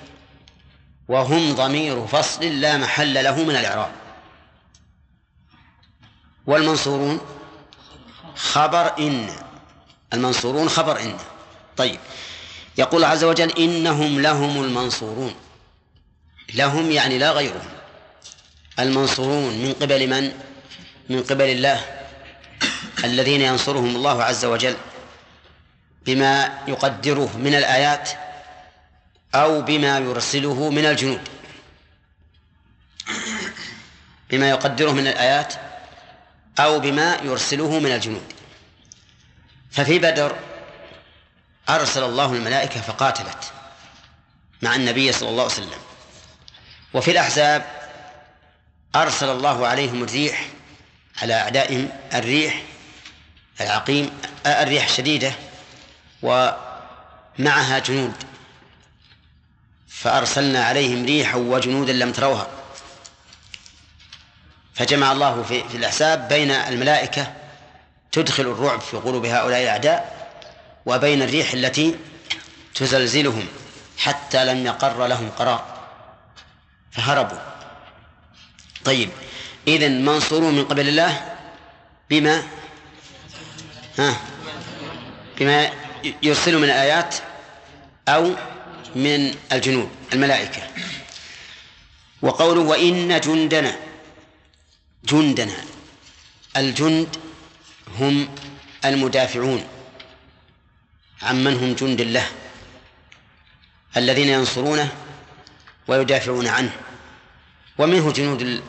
وهم ضمير فصل لا محل له من الإعراب. والمنصورون خبر إن المنصورون خبر إن. طيب يقول عز وجل إنهم لهم المنصورون. لهم يعني لا غيرهم. المنصورون من قبل من؟ من قبل الله. الذين ينصرهم الله عز وجل بما يقدره من الآيات أو بما يرسله من الجنود. بما يقدره من الآيات أو بما يرسله من الجنود. ففي بدر أرسل الله الملائكة فقاتلت مع النبي صلى الله عليه وسلم. وفي الأحزاب أرسل الله عليهم الريح على أعدائهم الريح العقيم الريح الشديدة ومعها جنود. فأرسلنا عليهم ريحا وجنودا لم تروها. فجمع الله في, في الأحساب بين الملائكة تدخل الرعب في قلوب هؤلاء الأعداء وبين الريح التي تزلزلهم حتى لم يقر لهم قرار. فهربوا. طيب إذن منصورون من قبل الله؟ بما ها. بما يرسل من الآيات أو من الجنود الملائكة. وقوله وإن جندنا جندنا الجند هم المدافعون عمن هم جند الله الذين ينصرونه ويدافعون عنه ومنه جنود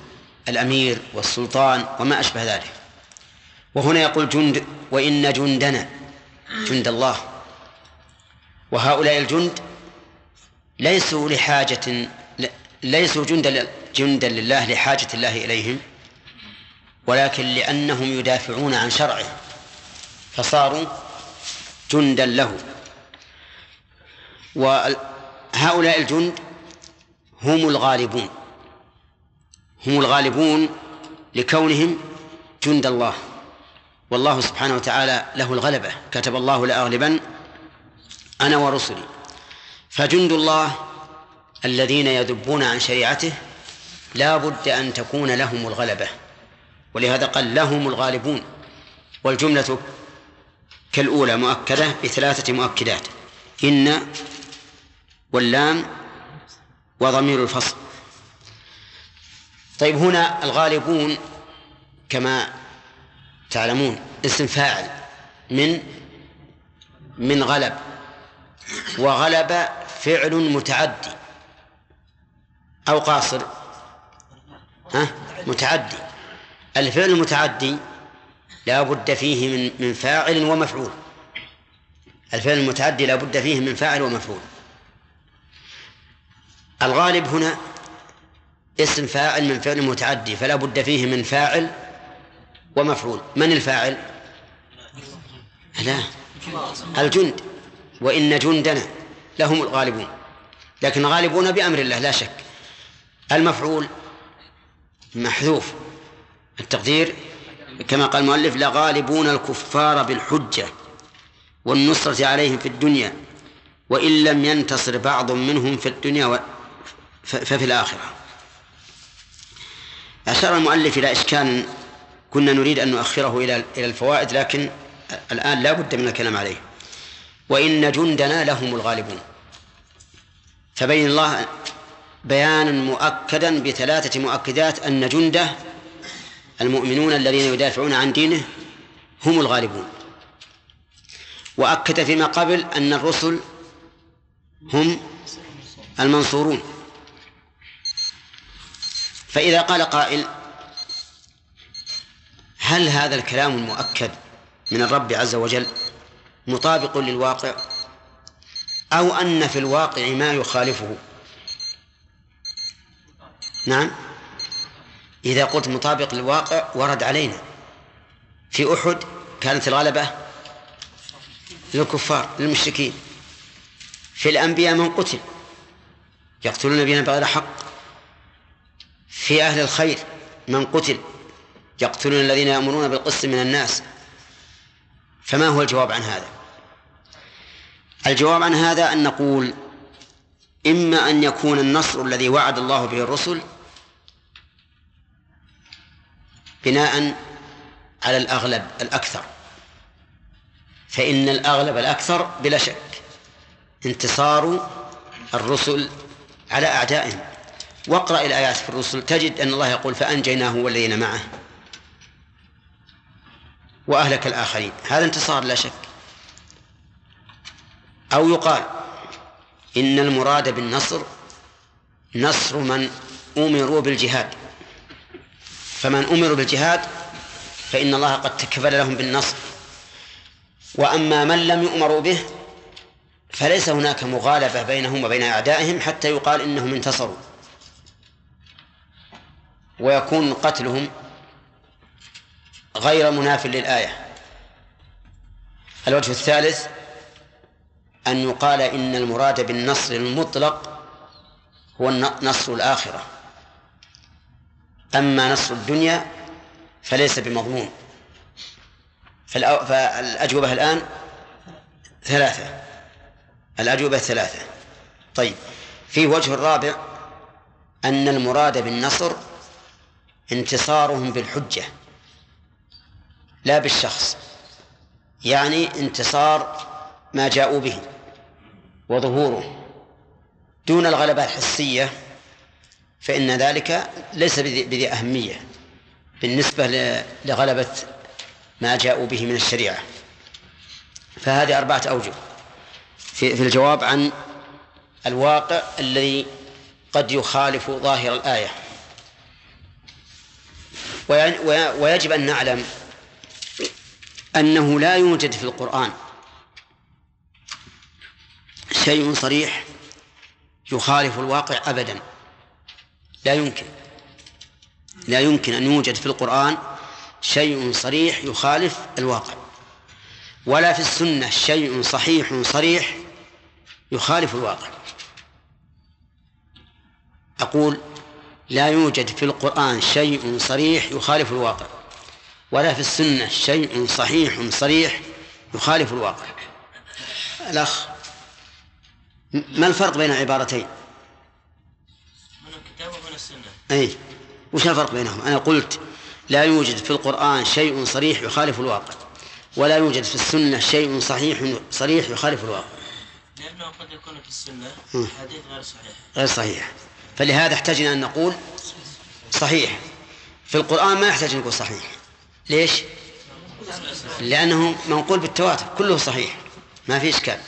الأمير والسلطان وما أشبه ذلك. وهنا يقول جند وإن جندنا جند الله. وهؤلاء الجند ليسوا لحاجة ليسوا جندا جندا لله لحاجة الله إليهم ولكن لأنهم يدافعون عن شرعه فصاروا جندا له. وهؤلاء الجند هم الغالبون هم الغالبون لكونهم جند الله. والله سبحانه وتعالى له الغلبة. كتب الله لأغلبن أنا ورسلي. فجند الله الذين يذبون عن شريعته لا بد أن تكون لهم الغلبة. ولهذا قال لهم الغالبون. والجملة كالأولى مؤكدة بثلاثة مؤكدات. إن واللام وضمير الفصل. طيب هنا الغالبون كما تعلمون اسم فاعل من من غلب. وغلب فعل متعدي أو قاصر. ها؟ متعدي. الفعل المتعدي لا بد فيه من من فاعل ومفعول. الفعل المتعدي لا بد فيه من فاعل ومفعول. الغالب هنا اسم فاعل من فعل متعدي فلا بد فيه من فاعل ومفعول. من الفاعل؟ لا الجند وإن جندنا لهم الغالبون. لكن غالبون بأمر الله لا شك. المفعول محذوف. التقدير كما قال المؤلف لغالبون الكفار بالحجة والنصرة عليهم في الدنيا وإن لم ينتصر بعض منهم في الدنيا ففي الآخرة. أشار المؤلف إلى إشكال كنا نريد أن نؤخره إلى إلى الفوائد لكن الآن لا بد من الكلام عليه. وإن جندنا لهم الغالبون. فبين الله بيانا مؤكدا بثلاثة مؤكدات أن جنده المؤمنون الذين يدافعون عن دينه هم الغالبون. وأكد فيما قبل أن الرسل هم المنصورون. فإذا قال قائل هل هذا الكلام المؤكد من الرب عز وجل؟ مطابق للواقع؟ أو أن في الواقع ما يخالفه؟ نعم. إذا قلت مطابق للواقع ورد علينا. في أحد كانت الغلبة للكفار للمشركين. في الأنبياء من قتل يقتلون نبينا بغير حق. في أهل الخير من قتل يقتلون الذين يأمرون بالقسط من الناس. فما هو الجواب عن هذا؟ الجواب عن هذا أن نقول إما أن يكون النصر الذي وعد الله به الرسل بناء على الأغلب الأكثر. فإن الأغلب الأكثر بلا شك انتصار الرسل على أعدائهم. واقرأ الآيات في الرسل تجد أن الله يقول فأنجيناه والذين معه. وأهلك الآخرين. هذا انتصار لا شك. أو يقال إن المراد بالنصر نصر من أمروا بالجهاد. فمن أمروا بالجهاد فإن الله قد تكفل لهم بالنصر. وأما من لم يؤمروا به فليس هناك مغالبة بينهم وبين أعدائهم حتى يقال إنهم انتصروا. ويكون قتلهم غير مناف للآية. الوجه الثالث أن يقال إن المراد بالنصر المطلق هو نصر الآخرة. أما نصر الدنيا فليس بمضمون. فالأجوبة الآن ثلاثة. الأجوبة ثلاثة. طيب في وجه الرابع أن المراد بالنصر انتصارهم بالحجة. لا بالشخص. يعني انتصار ما جاءوا به وظهوره. دون الغلبة الحسية فإن ذلك ليس بذي أهمية بالنسبة لغلبة ما جاءوا به من الشريعة. فهذه أربعة أوجه. في, في الجواب عن الواقع الذي قد يخالف ظاهر الآية. ويجب أن نعلم أنه لا يوجد في القرآن شيء صريح يخالف الواقع أبدا. لا يمكن. لا يمكن أن يوجد في القرآن شيء صريح يخالف الواقع. ولا في السنة شيء صحيح صريح يخالف الواقع. أقول لا يوجد في القرآن شيء صريح يخالف الواقع. ولا في السنة شيء صحيح صريح يخالف الواقع. الأخ ما الفرق بين العبارتين؟ من الكتاب ومن السنة. أي وش الفرق بينهم؟ أنا قلت لا يوجد في القرآن شيء صريح يخالف الواقع ولا يوجد في السنة شيء صحيح صريح يخالف الواقع. لأنه قد يكون في السنة. حديث غير صحيح. غير صحيح. فلهذا احتاجنا أن نقول صحيح. في القرآن ما يحتاج أن نقول صحيح. ليش؟ لأنه منقول بالتواتر كله صحيح ما في إشكال.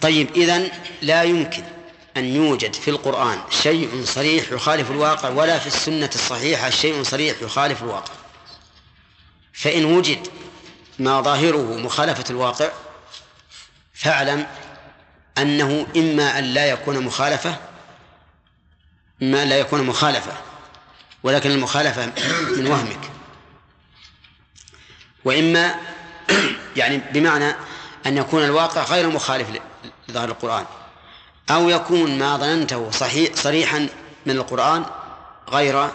طيب إذن لا يمكن أن يوجد في القرآن شيء صريح يخالف الواقع ولا في السنة الصحيحة شيء صريح يخالف الواقع. فإن وجد ما ظاهره مخالفة الواقع فاعلم أنه إما أن لا يكون مخالفة إما أن لا يكون مخالفة ولكن المخالفة من وهمك. وإما يعني بمعنى أن يكون الواقع غير مخالف لظاهر القرآن أو يكون ما ظننته صحيح صريحا من القرآن غير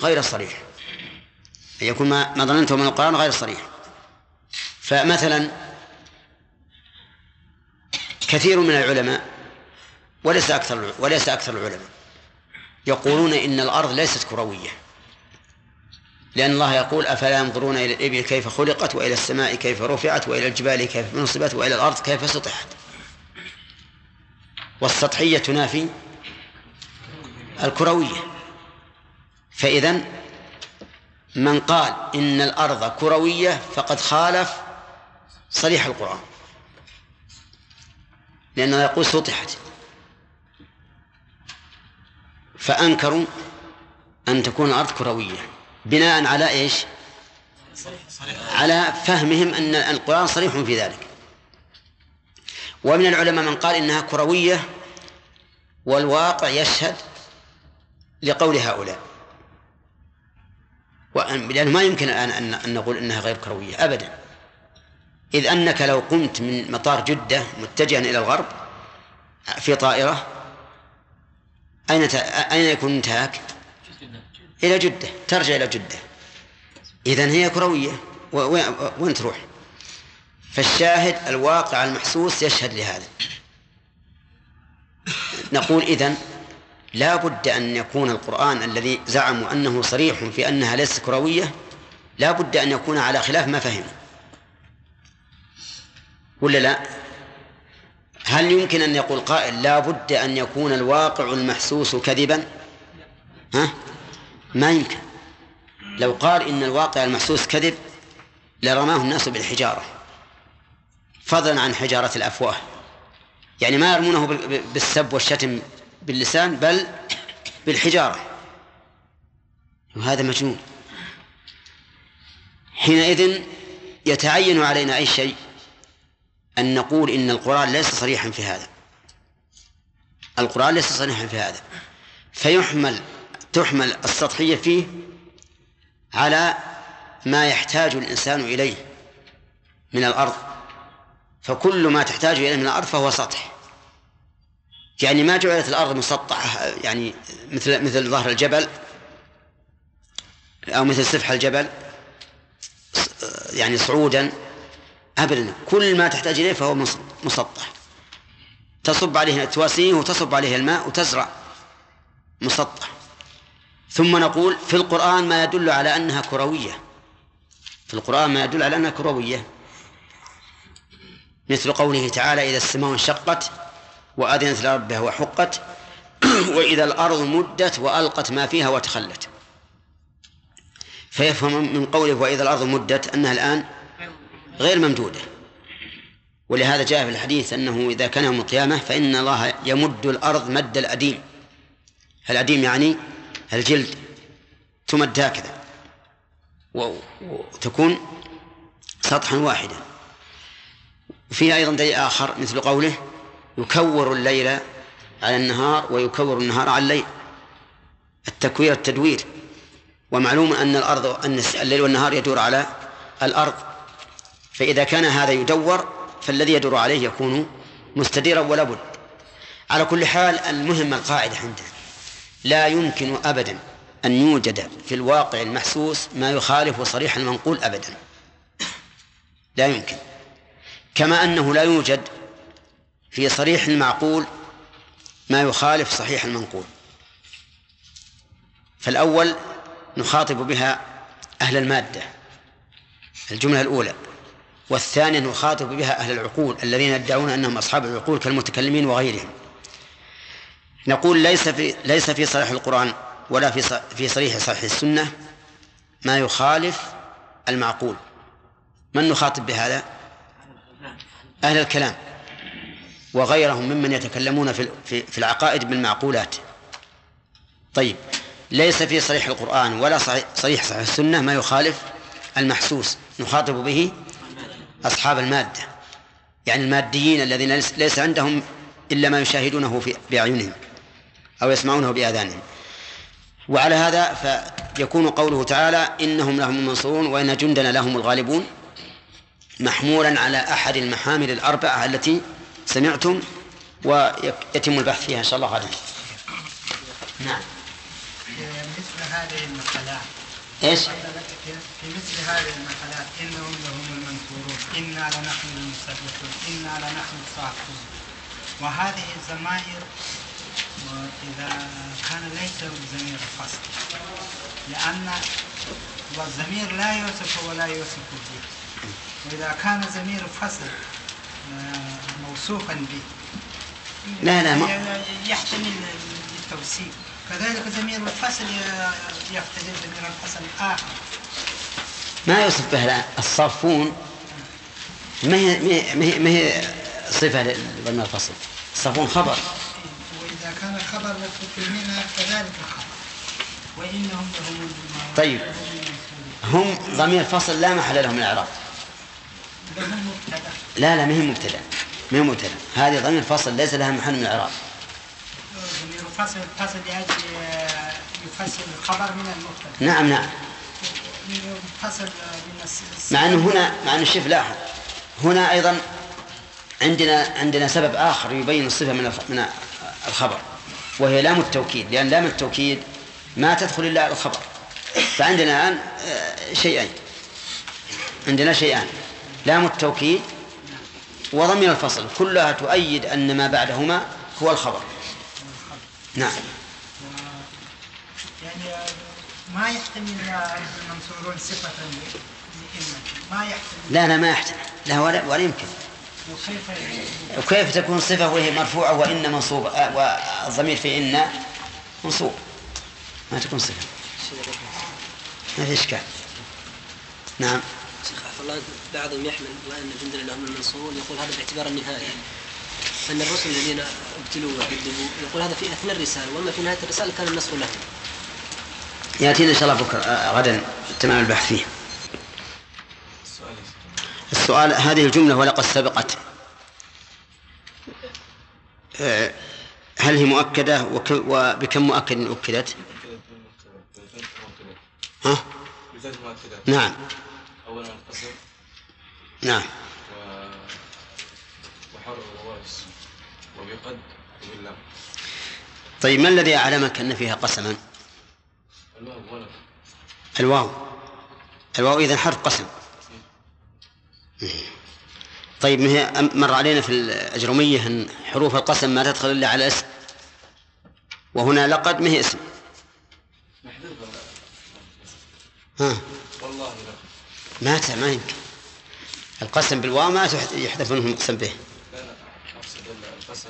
غير صريح. يكون ما ما ظننته من القرآن غير صريح. فمثلا كثير من العلماء وليس أكثر وليس أكثر العلماء يقولون إن الأرض ليست كروية. لأن الله يقول أفلا ينظرون إلى الإبل كيف خلقت وإلى السماء كيف رفعت وإلى الجبال كيف نصبت وإلى الأرض كيف سطحت. والسطحية تنافي الكروية. فإذا من قال إن الأرض كروية فقد خالف صريح القرآن. لأنه يقول سطحت. فأنكروا أن تكون الأرض كروية. بناء على إيش؟ على فهمهم أن القرآن صريح في ذلك. ومن العلماء من قال إنها كروية والواقع يشهد لقول هؤلاء. لأنه ما يمكن الآن أن نقول إنها غير كروية أبدا. إذ أنك لو قمت من مطار جدة متجها إلى الغرب في طائرة أين أين يكون انتهاك؟ إلى جدة ترجع إلى جدة. إذا هي كروية وين تروح؟ فالشاهد الواقع المحسوس يشهد لهذا. نقول إذن لا بد أن يكون القرآن الذي زعموا أنه صريح في أنها ليست كروية لا بد أن يكون على خلاف ما فهموا. ولا لا؟ هل يمكن أن يقول قائل لا بد أن يكون الواقع المحسوس كذبا؟ ها؟ ما يمكن. لو قال إن الواقع المحسوس كذب لرماه الناس بالحجارة. فضلا عن حجارة الأفواه. يعني ما يرمونه بالسب والشتم باللسان بل بالحجارة. وهذا مجنون. حينئذ يتعين علينا أي شيء؟ أن نقول إن القرآن ليس صريحا في هذا. القرآن ليس صريحا في هذا. فيحمل تحمل السطحية فيه على ما يحتاج الإنسان إليه من الأرض. فكل ما تحتاج إليه من الأرض فهو سطح. يعني ما جعلت الأرض مسطحة يعني مثل مثل ظهر الجبل أو مثل سفح الجبل يعني صعودا أبدا. كل ما تحتاج إليه فهو مسطح. تصب عليه التواسيه وتصب عليه الماء وتزرع مسطح. ثم نقول في القرآن ما يدل على أنها كروية. في القرآن ما يدل على أنها كروية. مثل قوله تعالى إذا السماء انشقت وأذنت لربها وحقت وإذا الأرض مدت وألقت ما فيها وتخلت. فيفهم من قوله وإذا الأرض مدت أنها الآن غير ممدودة. ولهذا جاء في الحديث أنه إذا كان يوم القيامة فإن الله يمد الأرض مد الأديم. الأديم يعني الجلد تمد هكذا وتكون سطحا واحدا. وفيه أيضا دليل آخر مثل قوله يكور الليل على النهار ويكور النهار على الليل. التكوير التدوير. ومعلوم أن الأرض أن الليل والنهار يدور على الأرض. فإذا كان هذا يدور فالذي يدور عليه يكون مستديرا ولا بد. على كل حال المهم القاعدة عندنا. لا يمكن أبدا أن يوجد في الواقع المحسوس ما يخالف صريح المنقول أبدا. لا يمكن. كما أنه لا يوجد في صريح المعقول ما يخالف صحيح المنقول. فالأول نخاطب بها أهل المادة الجملة الأولى. والثانية نخاطب بها أهل العقول الذين يدعون أنهم أصحاب العقول كالمتكلمين وغيرهم. نقول ليس في ليس في صريح القرآن ولا في في صريح صحيح السنة ما يخالف المعقول. من نخاطب بهذا؟ أهل الكلام وغيرهم ممن يتكلمون في في العقائد بالمعقولات. طيب ليس في صريح القرآن ولا صريح صحيح السنة ما يخالف المحسوس. نخاطب به أصحاب المادة يعني الماديين الذين ليس- ليس عندهم إلا ما يشاهدونه في بأعينهم. أو يسمعونه بآذانهم وعلى هذا فيكون قوله تعالى إنهم لهم المنصورون وإن جندنا لهم الغالبون محمولا على أحد المحامل الأربعة التي سمعتم ويتم البحث فيها إن شاء الله غدا نعم. مثل هذه المقالات. إيش؟ في مثل هذه المقالات إنهم لهم المنصورون إنا لنحن المسبحون إنا لنحن الصافون وهذه الضمائر وإذا كان ليس ضمير فصل لأن والضمير لا يوصف ولا يوصف به. وإذا كان ضمير فصل آه، موصوفا به لا، لا، ما- ي- يحتمل التوصيف. كذلك ضمير الفصل يقتضي ضمير الفصل آخر ما يوصف به الصافون ما هي ما هي- ما هي, صفة لضمن الفصل؟ الصافون خبر. وإذا طيب. هم ضمير فصل لا محل لهم من الإعراب. لا لا ما هي مبتدأ. ما هي مبتدأ. هذه ضمير فصل ليس لها محل من الإعراب. ضمير الفصل لأجل آه، يفصل الخبر من المبتدأ نعم نعم. يفصل من مع أنه هنا مع أن الشيخ لاحظ. هنا أيضا عندنا عندنا سبب آخر يبين الصفة من من الخبر. وهي لام التوكيد لأن لام التوكيد ما تدخل إلا على الخبر. فعندنا الآن آه، شيئين. عندنا شيئان. لام التوكيد وضمير الفصل كلها تؤيد أن ما بعدهما هو الخبر. نعم. يعني ما يحتمل المنصورون صفة ما يحتمل. لا لا ما يحتمل. لا ولا, ولا يمكن. وكيف تكون صفة وهي مرفوعة وإن منصوبة آه، والضمير في إن منصوب؟ ما تكون صفة. ما في إشكال. نعم. شيخ عفوا الله بعضهم يحمل وان جندنا لهم المنصورون يقول هذا باعتبار النهاية. أن الرسل الذين ابتلوا وعذبوا يقول هذا في أثناء الرسالة وأما في نهاية الرسالة كان النصر لهم يأتينا إن شاء الله بكرة آه، غدا تمام البحث فيه. السؤال هذه الجملة ولقد سبقت. آه، هل هي مؤكدة؟ وبكم مؤكد أكدت؟ ها؟ نعم. أولا القسم نعم. و... وحر ووارث وبقد وبالله طيب ما الذي أعلمك أن فيها قسما؟ الواو. الواو. الواو إذا حرف قسم. طيب ما هي أم- مر علينا في الأجرمية أن حروف القسم ما تدخل إلا على اسم وهنا لقد ما هي اسم؟ ها. والله ما يمكن. القسم بالواو ما يحذف منه المقسم به. لا لا أقصد القسم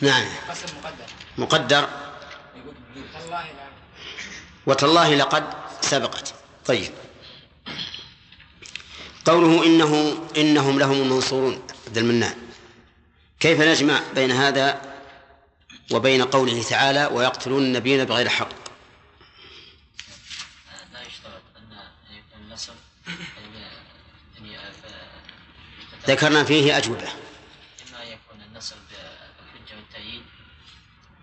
نعم. قسم مقدر. مقدر والله وتالله لقد سبقت. طيب. قوله إنه إنهم لهم المنصورون عبد المنان. كيف نجمع بين هذا وبين قوله تعالى ويقتلون النبيين بغير حق؟ لا يشترط أن يكون النصر ف- ذكرنا فيه أجوبة إما أن يكون النصر بالحجة والتأييد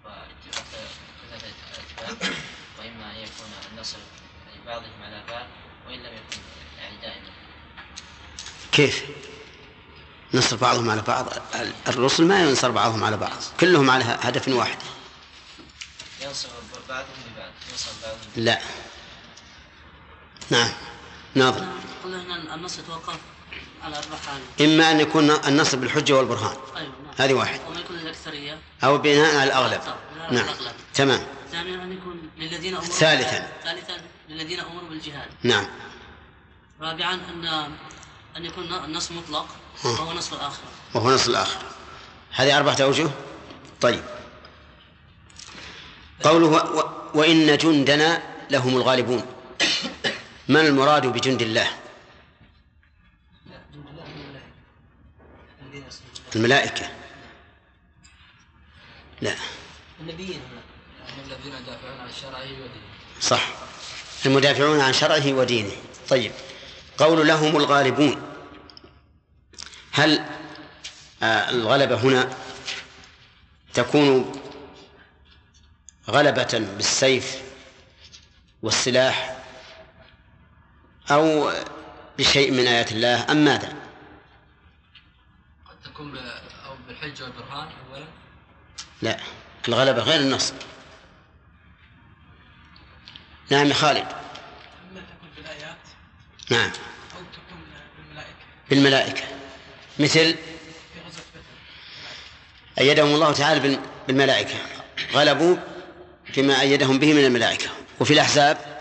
واتفاق اتفاق وإما أن يكون النصر يعني بعضهم على بعض وإن لم يكن يعني دائما كيف؟ نصر بعضهم على بعض. الرسل ما ينصر بعضهم على بعض كلهم على هدف واحد. ينصر بعضهم ببعض ينصر بعضهم لا. نعم. ناظر. قلنا أن النص يتوقف على أربع حالات إما أن يكون النصر بالحجة والبرهان. أيوة نعم. هذه واحد. وما يكون للأكثرية. أو بناء على الأغلب. نعم. الأغلب. تمام. ثانيا أن يكون للذين أمروا ثالثاً. ثالثا للذين أمروا بالجهاد. نعم. رابعا أن أن يكون النص مطلق وهو نص الآخرة. وهو نص الآخر هذه أربعة أوجه؟ طيب. قوله و... و... وإن جندنا لهم الغالبون. ما المراد بجند الله؟ الملائكة. لا. النبيين الذين يدافعون عن شرعه ودينه. صح. المدافعون عن شرعه ودينه. طيب. قول لهم الغالبون. هل آه، الغلبة هنا تكون غلبة بالسيف والسلاح أو بشيء من آيات الله أم ماذا؟ قد تكون أو بالحجة والبرهان أولا؟ لا الغلبة غير النصر نعم يا خالد. نعم. أو تكون بالملائكة. بالملائكة. مثل؟ أيدهم الله تعالى بال- بالملائكة. غلبوا بما أيدهم به من الملائكة. وفي الأحزاب؟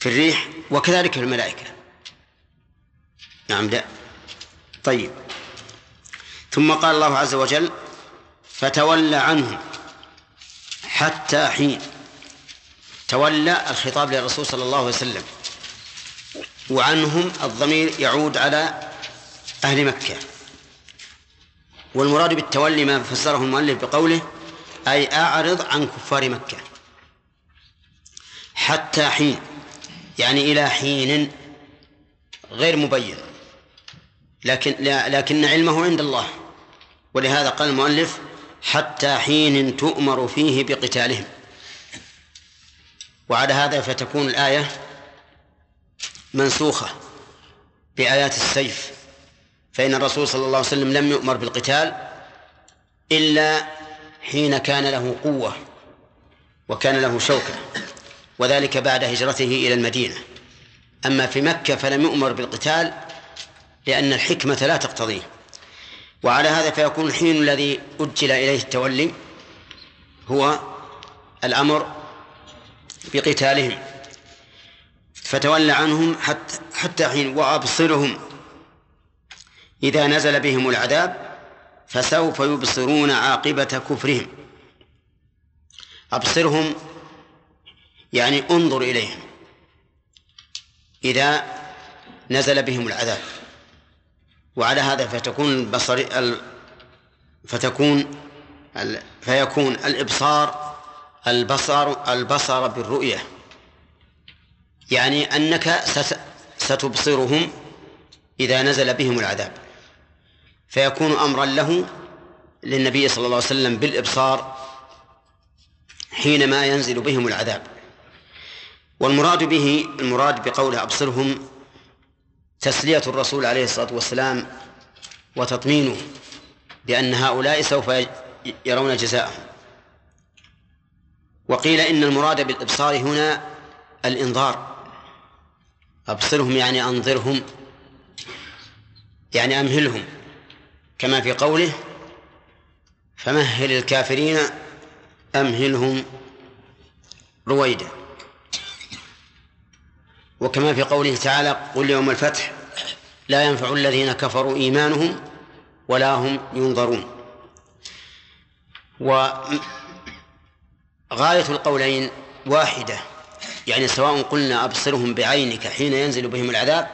في الريح. وكذلك في الملائكة. نعم لا. طيب. ثم قال الله عز وجل فتولى عنهم حتى حين. تولى الخطاب للرسول صلى الله عليه وسلم. وعنهم الضمير يعود على أهل مكة. والمراد بالتولي ما فسره المؤلف بقوله أي أعرض عن كفار مكة. حتى حين يعني إلى حين غير مبين لكن لكن علمه عند الله. ولهذا قال المؤلف حتى حين تؤمر فيه بقتالهم. وعلى هذا فتكون الآية منسوخة بآيات السيف. فإن الرسول صلى الله عليه وسلم لم يؤمر بالقتال إلا حين كان له قوة وكان له شوكة وذلك بعد هجرته إلى المدينة. أما في مكة فلم يؤمر بالقتال لأن الحكمة لا تقتضيه. وعلى هذا فيكون الحين الذي أجل إليه التولي هو الأمر بقتالهم. فتولى عنهم حتى حتى حين وأبصرهم. إذا نزل بهم العذاب فسوف يبصرون عاقبة كفرهم. أبصرهم يعني انظر إليهم إذا نزل بهم العذاب. وعلى هذا فتكون البصر ال... فتكون ال... فيكون الإبصار البصر البصر بالرؤية. يعني أنك ست... ستبصرهم إذا نزل بهم العذاب. فيكون أمرا له للنبي صلى الله عليه وسلم بالإبصار حينما ينزل بهم العذاب. والمراد به المراد بقوله أبصرهم تسلية الرسول عليه الصلاة والسلام وتطمينه بأن هؤلاء سوف يرون جزاءهم. وقيل إن المراد بالإبصار هنا الإنظار أبصرهم يعني أنظرهم يعني أمهلهم كما في قوله فمهل الكافرين أمهلهم رويدا. وكما في قوله تعالى قل يوم الفتح لا ينفع الذين كفروا إيمانهم ولا هم ينظرون. وغاية القولين واحدة يعني سواء قلنا أبصرهم بعينك حين ينزل بهم العذاب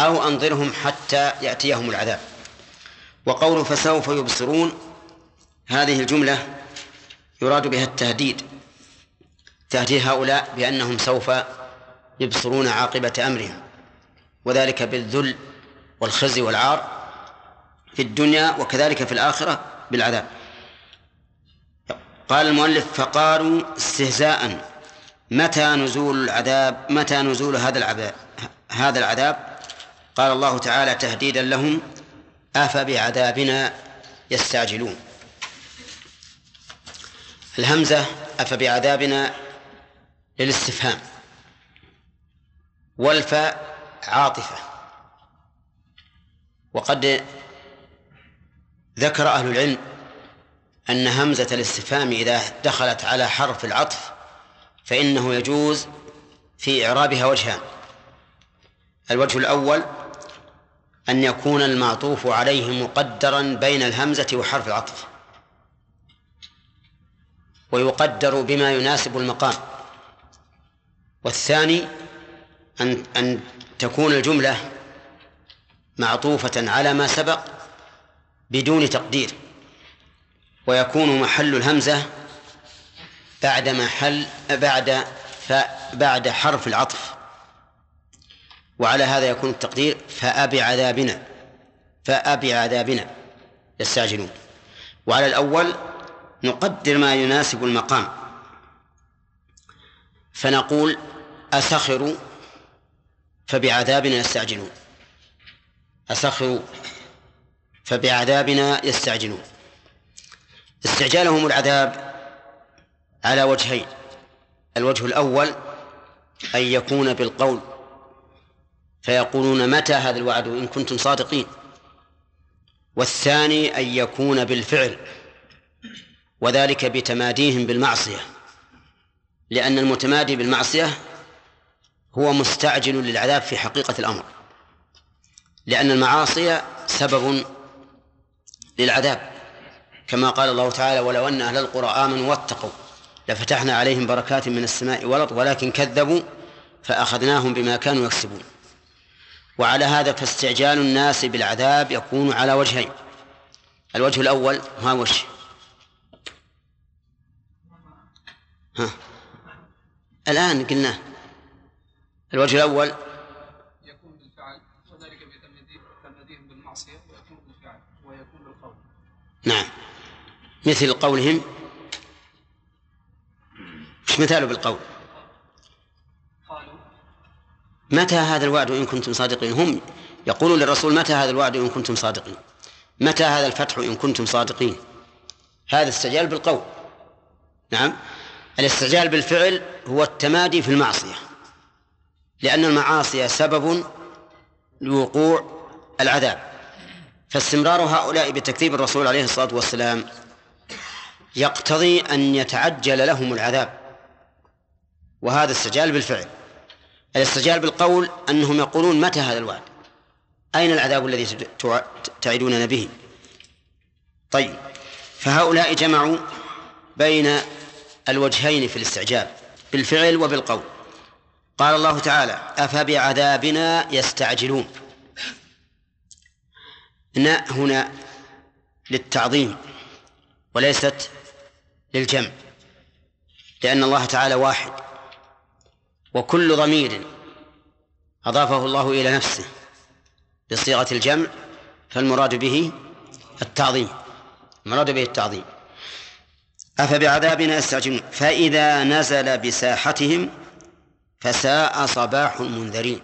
أو أنظرهم حتى يأتيهم العذاب. وقول فسوف يبصرون هذه الجملة يراد بها التهديد تهديد هؤلاء بأنهم سوف يبصرون عاقبة أمرهم وذلك بالذل والخزي والعار في الدنيا وكذلك في الآخرة بالعذاب. قال المؤلف فقالوا استهزاء. متى نزول العذاب متى نزول هذا العذاب هذا العذاب؟ قال الله تعالى تهديدا لهم أفبعذابنا يستعجلون. الهمزة أفبعذابنا للاستفهام. والفاء عاطفة. وقد ذكر أهل العلم أن همزة الاستفهام إذا دخلت على حرف العطف فإنه يجوز في إعرابها وجهان الوجه الأول أن يكون المعطوف عليه مقدرا بين الهمزة وحرف العطف. ويقدر بما يناسب المقام. والثاني أن أن تكون الجملة معطوفة على ما سبق بدون تقدير. ويكون محل الهمزة بعد محل بعد ف بعد حرف العطف. وعلى هذا يكون التقدير فأب عذابنا فأب عذابنا يستعجلون. وعلى الأول نقدر ما يناسب المقام. فنقول أسخروا فبعذابنا يستعجلون. أسخروا فبعذابنا يستعجلون. استعجالهم العذاب على وجهين. الوجه الأول أن يكون بالقول. فيقولون متى هذا الوعد إن كنتم صادقين. والثاني أن يكون بالفعل. وذلك بتماديهم بالمعصية. لأن المتمادي بالمعصية هو مستعجل للعذاب في حقيقة الأمر. لأن المعاصي سبب للعذاب. كما قال الله تعالى ولو أن أهل القرى آمنوا واتقوا لفتحنا عليهم بركات من السماء والأرض ولكن كذبوا فأخذناهم بما كانوا يكسبون. وعلى هذا فاستعجال الناس بالعذاب يكون على وجهين. الوجه الأول ما وجه ها. الآن قلناه الوجه الأول. يكون بالفعل وذلك بتمديهم بالمعصية ويكون بالفعل ويكون بالقول. نعم. مثل قولهم مثاله بالقول. متى هذا الوعد إن كنتم صادقين؟ هم يقولون للرسول متى هذا الوعد إن كنتم صادقين؟ متى هذا الفتح إن كنتم صادقين؟ هذا استعجال بالقول. نعم. الاستعجال بالفعل هو التمادي في المعصية. لأن المعاصي سبب لوقوع العذاب. فاستمرار هؤلاء بتكذيب الرسول عليه الصلاة والسلام يقتضي أن يتعجل لهم العذاب. وهذا استعجال بالفعل. الاستعجال بالقول أنهم يقولون متى هذا الوعد؟ أين العذاب الذي تع- تعدوننا به؟ طيب فهؤلاء جمعوا بين الوجهين في الاستعجال بالفعل وبالقول. قال الله تعالى أفبعذابنا يستعجلون. نا هنا للتعظيم وليست للجمع لأن الله تعالى واحد. وكل ضمير أضافه الله إلى نفسه بصيغة الجمع فالمراد به التعظيم المراد به التعظيم. أفبعذابنا يستعجلون. فإذا نزل بساحتهم فساء صباح المنذرين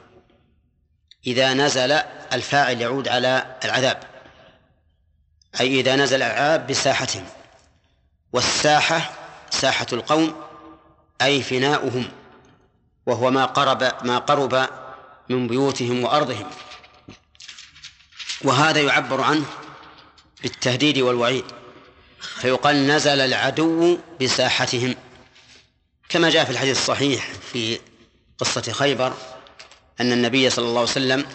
إذا نزل الفاعل يعود على العذاب. أي إذا نزل العذاب بساحتهم. والساحة ساحة القوم أي فناؤهم. وهو ما قرب ما قرب من بيوتهم وأرضهم. وهذا يعبر عنه بالتهديد والوعيد. فيقال نزل العدو بساحتهم. كما جاء في الحديث الصحيح في قصة خيبر أن النبي صلى الله عليه وسلم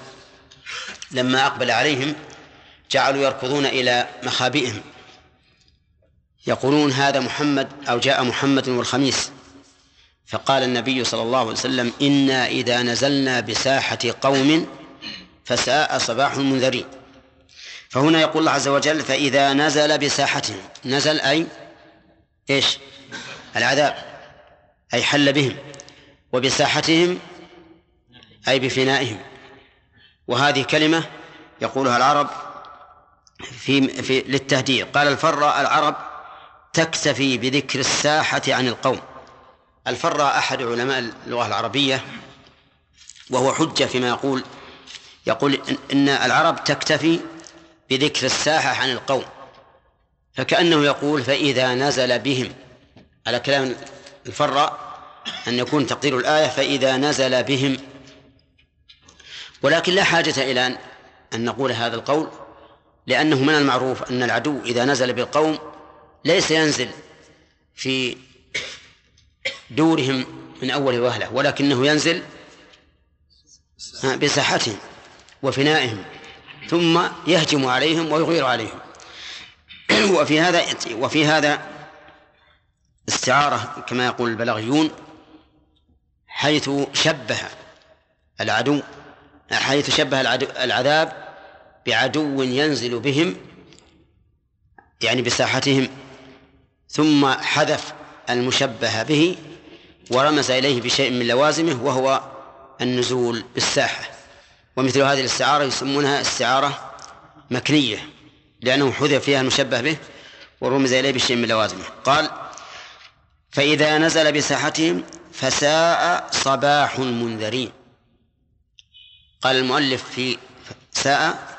لما أقبل عليهم جعلوا يركضون إلى مخابئهم. يقولون هذا محمد أو جاء محمد والخميس. فقال النبي صلى الله عليه وسلم إنا إذا نزلنا بساحة قوم فساء صباح المنذرين. فهنا يقول الله عز وجل فإذا نزل بساحتهم نزل أي إيش؟ العذاب أي حل بهم وبساحتهم أي بفنائهم. وهذه كلمة يقولها العرب في, في للتهديد. قال الفر العرب تكتفي بذكر الساحة عن القوم. الفر أحد علماء اللغة العربية وهو حجة فيما يقول يقول إن العرب تكتفي بذكر الساحة عن القوم فكأنه يقول فإذا نزل بهم على كلام الفراء أن يكون تقدير الآية فإذا نزل بهم. ولكن لا حاجة إلى أن نقول هذا القول لأنه من المعروف أن العدو إذا نزل بالقوم ليس ينزل في دورهم من أول وهلة ولكنه ينزل بساحتهم وفنائهم ثم يهجم عليهم ويغير عليهم. وفي هذا وفي هذا استعارة كما يقول البلاغيون حيث شبه العدو حيث شبه العذاب بعدو ينزل بهم يعني بساحتهم ثم حذف المشبه به ورمز إليه بشيء من لوازمه وهو النزول بالساحة. ومثل هذه الاستعارة يسمونها استعارة مكنية لأنه حذف فيها المشبه به ورمز إليه بشيء من لوازمه. قال فإذا نزل بساحتهم فساء صباح المنذرين. قال المؤلف في ساء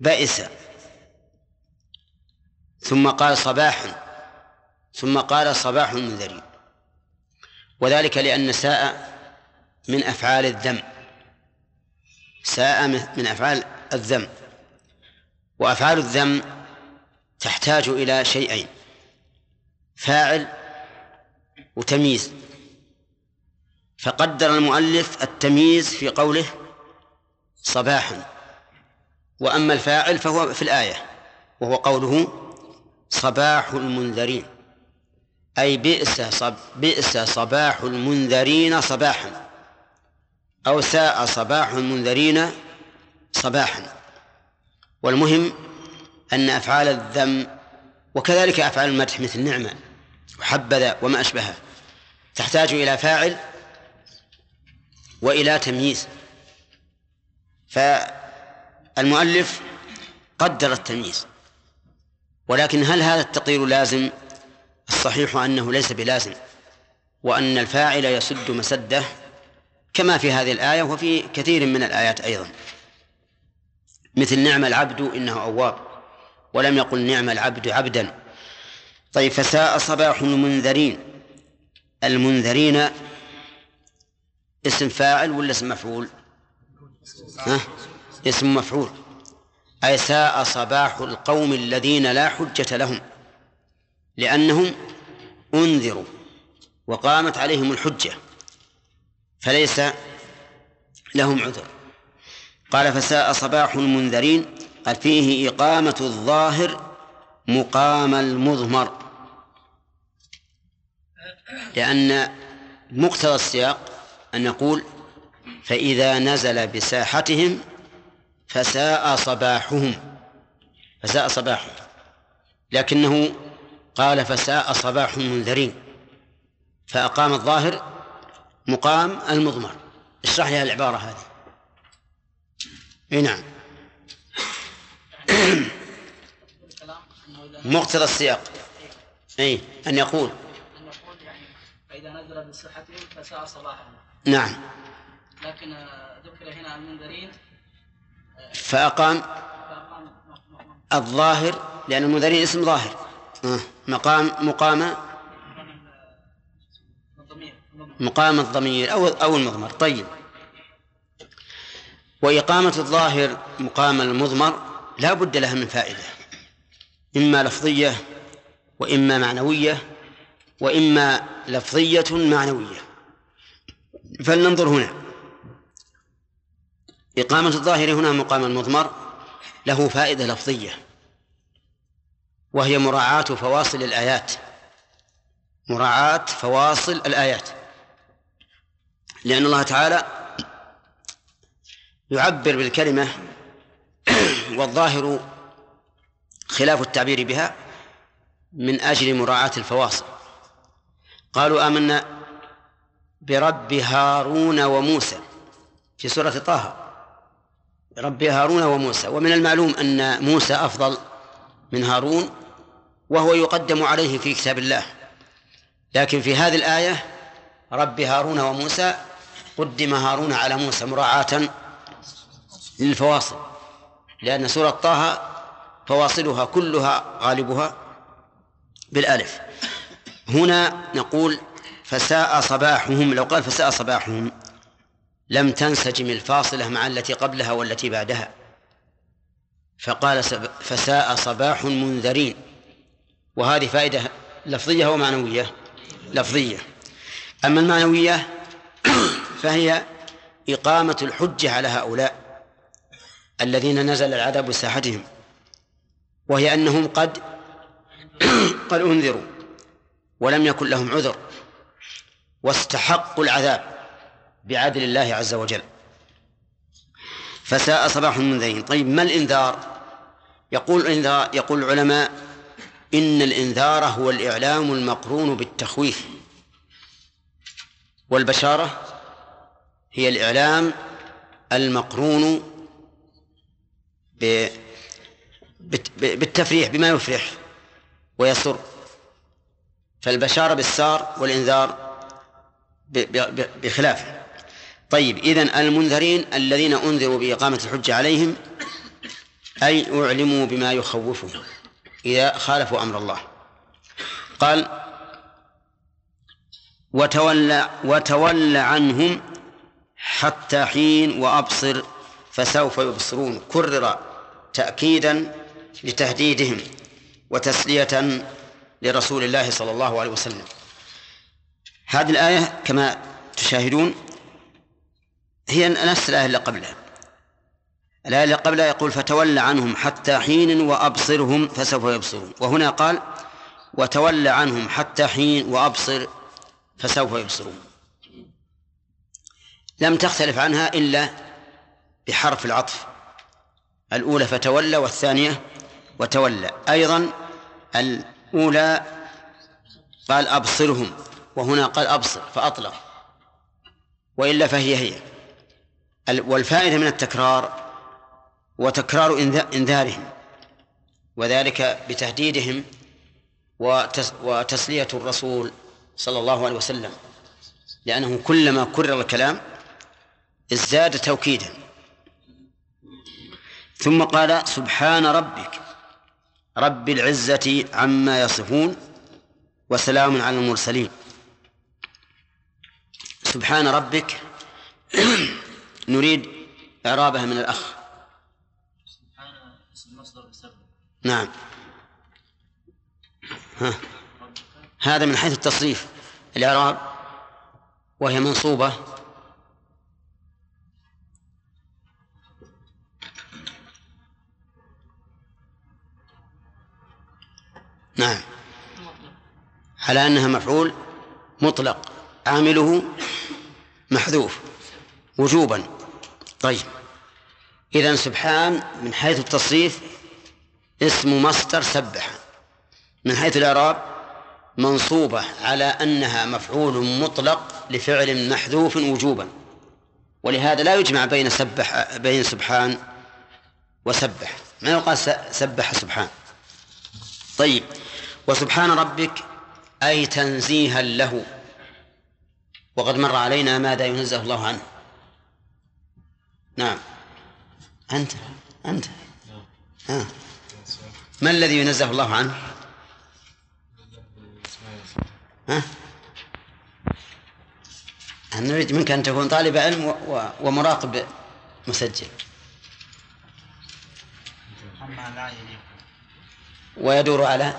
بئس. ثم قال صباح ثم قال صباح المنذرين وذلك لأن ساء من أفعال الذم. ساء من أفعال الذم. وأفعال الذم تحتاج إلى شيئين فاعل وتمييز. فقدر المؤلف التمييز في قوله صباحا. وأما الفاعل فهو في الآية وهو قوله صباح المنذرين. أي بئس صب بئس صباح المنذرين صباحا. أو ساء صباح المنذرين صباحا. والمهم أن أفعال الذم وكذلك أفعال المدح مثل نعمة وحبذا وما أشبهها تحتاج إلى فاعل وإلى تمييز. فالمؤلف قدر التمييز. ولكن هل هذا التقدير لازم؟ الصحيح أنه ليس بلازم وأن الفاعل يسد مسده كما في هذه الآية وفي كثير من الآيات أيضا. مثل نعم العبد إنه أواب ولم يقل نعم العبد عبدا. طيب فساء صباح المنذرين. المنذرين اسم فاعل ولا اسم مفعول؟ ها؟ اسم مفعول. أي ساء صباح القوم الذين لا حجة لهم لأنهم أنذروا وقامت عليهم الحجة فليس لهم عذر. قال فساء صباح المنذرين قال فيه إقامة الظاهر مقام المضمر. لأن مقتضى السياق أن نقول فإذا نزل بساحتهم فساء صباحهم. فساء صباحهم. لكنه قال فساء صباح المنذرين. فأقام الظاهر مقام المضمر. اشرح لها العبارة هذه. إي نعم. مقتضى السياق. إي أن يقول. أن يقول يعني فإذا نزل بصحتهم فساء صباحهم نعم. لكن ذكر هنا المنذرين فأقام الظاهر لأن المنذرين اسم ظاهر. آه، مقام مقام الضمير مقام الضمير أو أو المضمر. طيب. وإقامة الظاهر مقام المضمر لا بد لها من فائدة. إما لفظية وإما معنوية وإما لفظية معنوية. فلننظر هنا. إقامة الظاهر هنا مقام المضمر له فائدة لفظية وهي مراعاة فواصل الآيات. مراعاة فواصل الآيات. لأن الله تعالى يعبر بالكلمة والظاهر خلاف التعبير بها من أجل مراعاة الفواصل. قالوا آمنا برب هارون وموسى في سورة طه. برب هارون وموسى. ومن المعلوم أن موسى أفضل من هارون وهو يقدم عليه في كتاب الله. لكن في هذه الآية رب هارون وموسى قدم هارون على موسى مراعاة للفواصل. لأن سورة طه فواصلها كلها غالبها بالألف. هنا نقول فساء صباحهم لو قال فساء صباحهم لم تنسجم الفاصلة مع التي قبلها والتي بعدها. فقال فساء صباح منذرين. وهذه فائدة لفظية ومعنوية لفظية. أما المعنوية فهي إقامة الحجة على هؤلاء الذين نزل العذاب بساحتهم. وهي أنهم قد قد أنذروا ولم يكن لهم عذر واستحقوا العذاب. بعدل الله عز وجل. فساء صباح المنذرين. طيب ما الإنذار؟ يقول الإنذار يقول العلماء إن الإنذار هو الإعلام المقرون بالتخويف. والبشارة هي الإعلام المقرون بالتفريح بما يفرح ويسر. فالبشارة بالسار والإنذار بخلافه. طيب إذن المنذرين الذين أنذروا بإقامة الحجة عليهم أي أعلموا بما يخوفهم إذا خالفوا أمر الله. قال وتولى وتولى عنهم حتى حين وأبصر فسوف يبصرون. كرر تأكيدا لتهديدهم وتسلية لرسول الله صلى الله عليه وسلم. هذه الآية كما تشاهدون هي نفس الآية اللي قبلها. الآية اللي قبلها يقول فتولى عنهم حتى حين وأبصرهم فسوف يبصرون. وهنا قال وتولى عنهم حتى حين وأبصر فسوف يبصرون. لم تختلف عنها إلا بحرف العطف. الأولى فتولى والثانية وتولى. أيضا الأولى قال أبصرهم وهنا قال أبصر فأطلق. وإلا فهي هي. والفائدة من التكرار وتكرار إنذا- إنذارهم وذلك بتهديدهم وتس وتسلية الرسول صلى الله عليه وسلم لأنه كلما كرر الكلام ازداد توكيدا. ثم قال سبحان ربك رب العزة عما يصفون وسلام على المرسلين. سبحان ربك نريد إعرابها من الأخ. نعم. ها. هذا من حيث التصريف. الإعراب وهي منصوبة. نعم. على أنها مفعول مطلق. عامله محذوف. وجوبا. طيب. إذا سبحان من حيث التصريف اسم مصدر سبح من حيث الإعراب منصوبة على أنها مفعول مطلق لفعل محذوف وجوبا. ولهذا لا يجمع بين سبح بين سبحان وسبح. ما يقال سبح سبحان؟ طيب. وسبحان ربك أي تنزيها له. وقد مر علينا ماذا ينزه الله عنه؟ نعم. أنت أنت. ها ما الذي ينزه الله عنه؟ ها نريد منك أن تكون طالب علم و- و- ومراقب مسجل؟ ويدور على؟ آه،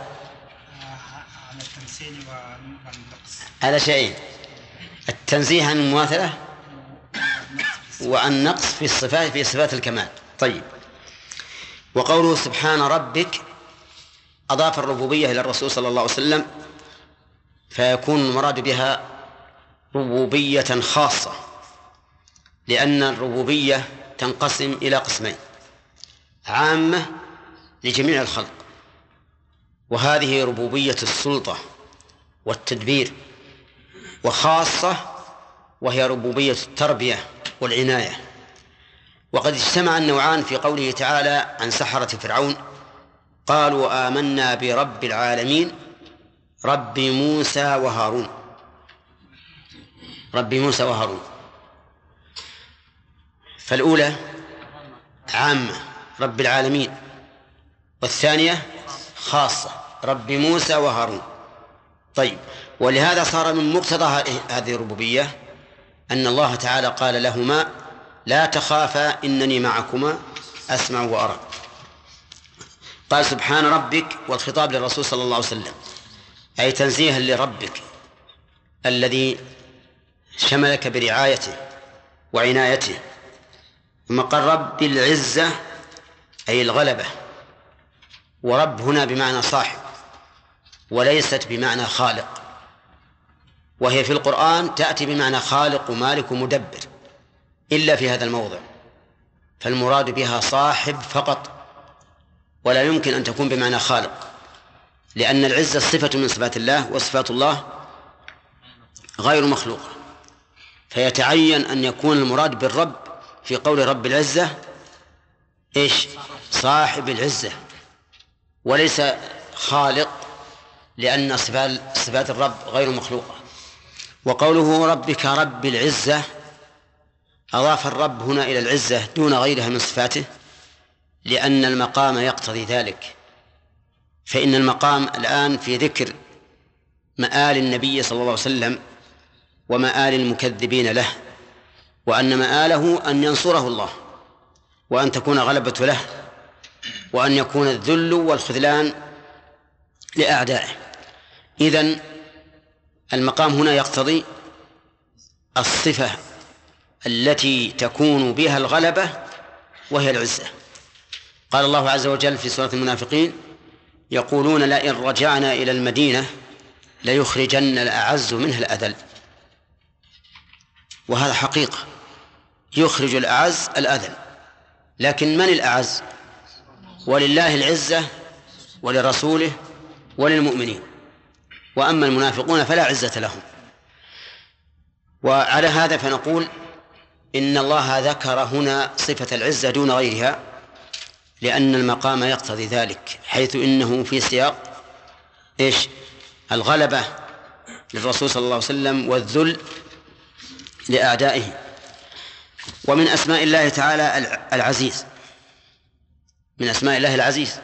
على التمثيل والنقص. على شيئين التنزيه عن المماثلة؟ وعن نقص في الصفات في صفات الكمال. طيب. وقوله سبحان ربك أضاف الربوبية إلى الرسول صلى الله عليه وسلم فيكون المراد بها ربوبية خاصة لأن الربوبية تنقسم إلى قسمين عامة لجميع الخلق. وهذه ربوبية السلطة والتدبير وخاصة وهي ربوبية التربية. والعناية. وقد اجتمع النوعان في قوله تعالى عن سحرة فرعون قالوا آمنا برب العالمين رب موسى وهارون. رب موسى وهارون. فالأولى عامة رب العالمين. والثانية خاصة رب موسى وهارون. طيب ولهذا صار من مقتضى هذه- الربوبية أن الله تعالى قال لهما لا تخافا إنني معكما أسمع وأرى. قال سبحان ربك والخطاب للرسول صلى الله عليه وسلم أي تنزيها لربك الذي شملك برعايته وعنايته ثم قال رب العزة أي الغلبة ورب هنا بمعنى صاحب وليست بمعنى خالق. وهي في القرآن تأتي بمعنى خالق ومالك ومدبر إلا في هذا الموضع. فالمراد بها صاحب فقط ولا يمكن أن تكون بمعنى خالق لأن العزة صفة من صفات الله وصفات الله غير مخلوقة. فيتعين أن يكون المراد بالرب في قول رب العزة إيش؟ صاحب العزة وليس خالق لأن صفات الرب غير مخلوقة. وقوله ربك رب العزة أضاف الرب هنا إلى العزة دون غيرها من صفاته لأن المقام يقتضي ذلك. فإن المقام الآن في ذكر مآل النبي صلى الله عليه وسلم ومآل المكذبين له وأن مآله أن ينصره الله وأن تكون غلبة له وأن يكون الذل والخذلان لأعدائه. إذن المقام هنا يقتضي الصفة التي تكون بها الغلبة وهي العزة. قال الله عز وجل في سورة المنافقين يقولون لئن رجعنا إلى المدينة ليخرجن الأعز منها الأذل. وهذا حقيقة. يخرج الأعز الأذل. لكن من الأعز؟ ولله العزة ولرسوله وللمؤمنين. وأما المنافقون فلا عزة لهم. وعلى هذا فنقول إن الله ذكر هنا صفة العزة دون غيرها لأن المقام يقتضي ذلك حيث إنه في سياق إيش؟ الغلبة للرسول صلى الله عليه وسلم والذل لأعدائه. ومن أسماء الله تعالى العزيز. من أسماء الله العزيز.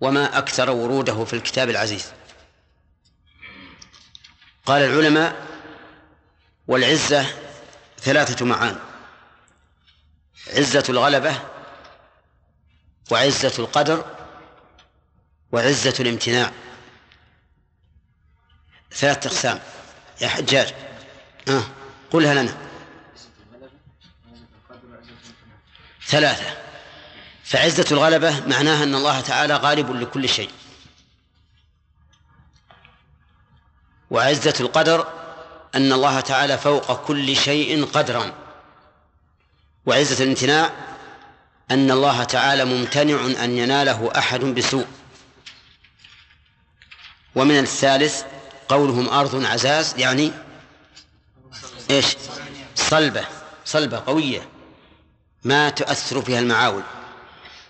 وما أكثر وروده في الكتاب العزيز. قال العلماء والعزة ثلاثة معان عزة الغلبة وعزة القدر وعزة الامتناع. ثلاثة أقسام. يا حجاج. آه. قلها لنا. ثلاثة. فعزة الغلبة معناها أن الله تعالى غالب لكل شيء. وعزة القدر أن الله تعالى فوق كل شيء قدرا. وعزة الامتناع أن الله تعالى ممتنع أن يناله أحد بسوء. ومن الثالث قولهم أرض عزاز يعني إيش؟ صلبة صلبة قوية ما تؤثر فيها المعاول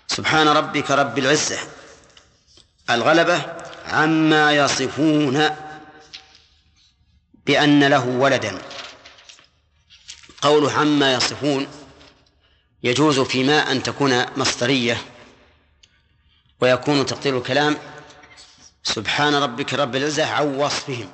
سبحان ربك رب العزة. الغلبة عما يصفون. بأن له ولدا. قوله عما يصفون يجوز فيما أن تكون مصدرية ويكون تقدير الكلام سبحان ربك رب العزة عن وصفهم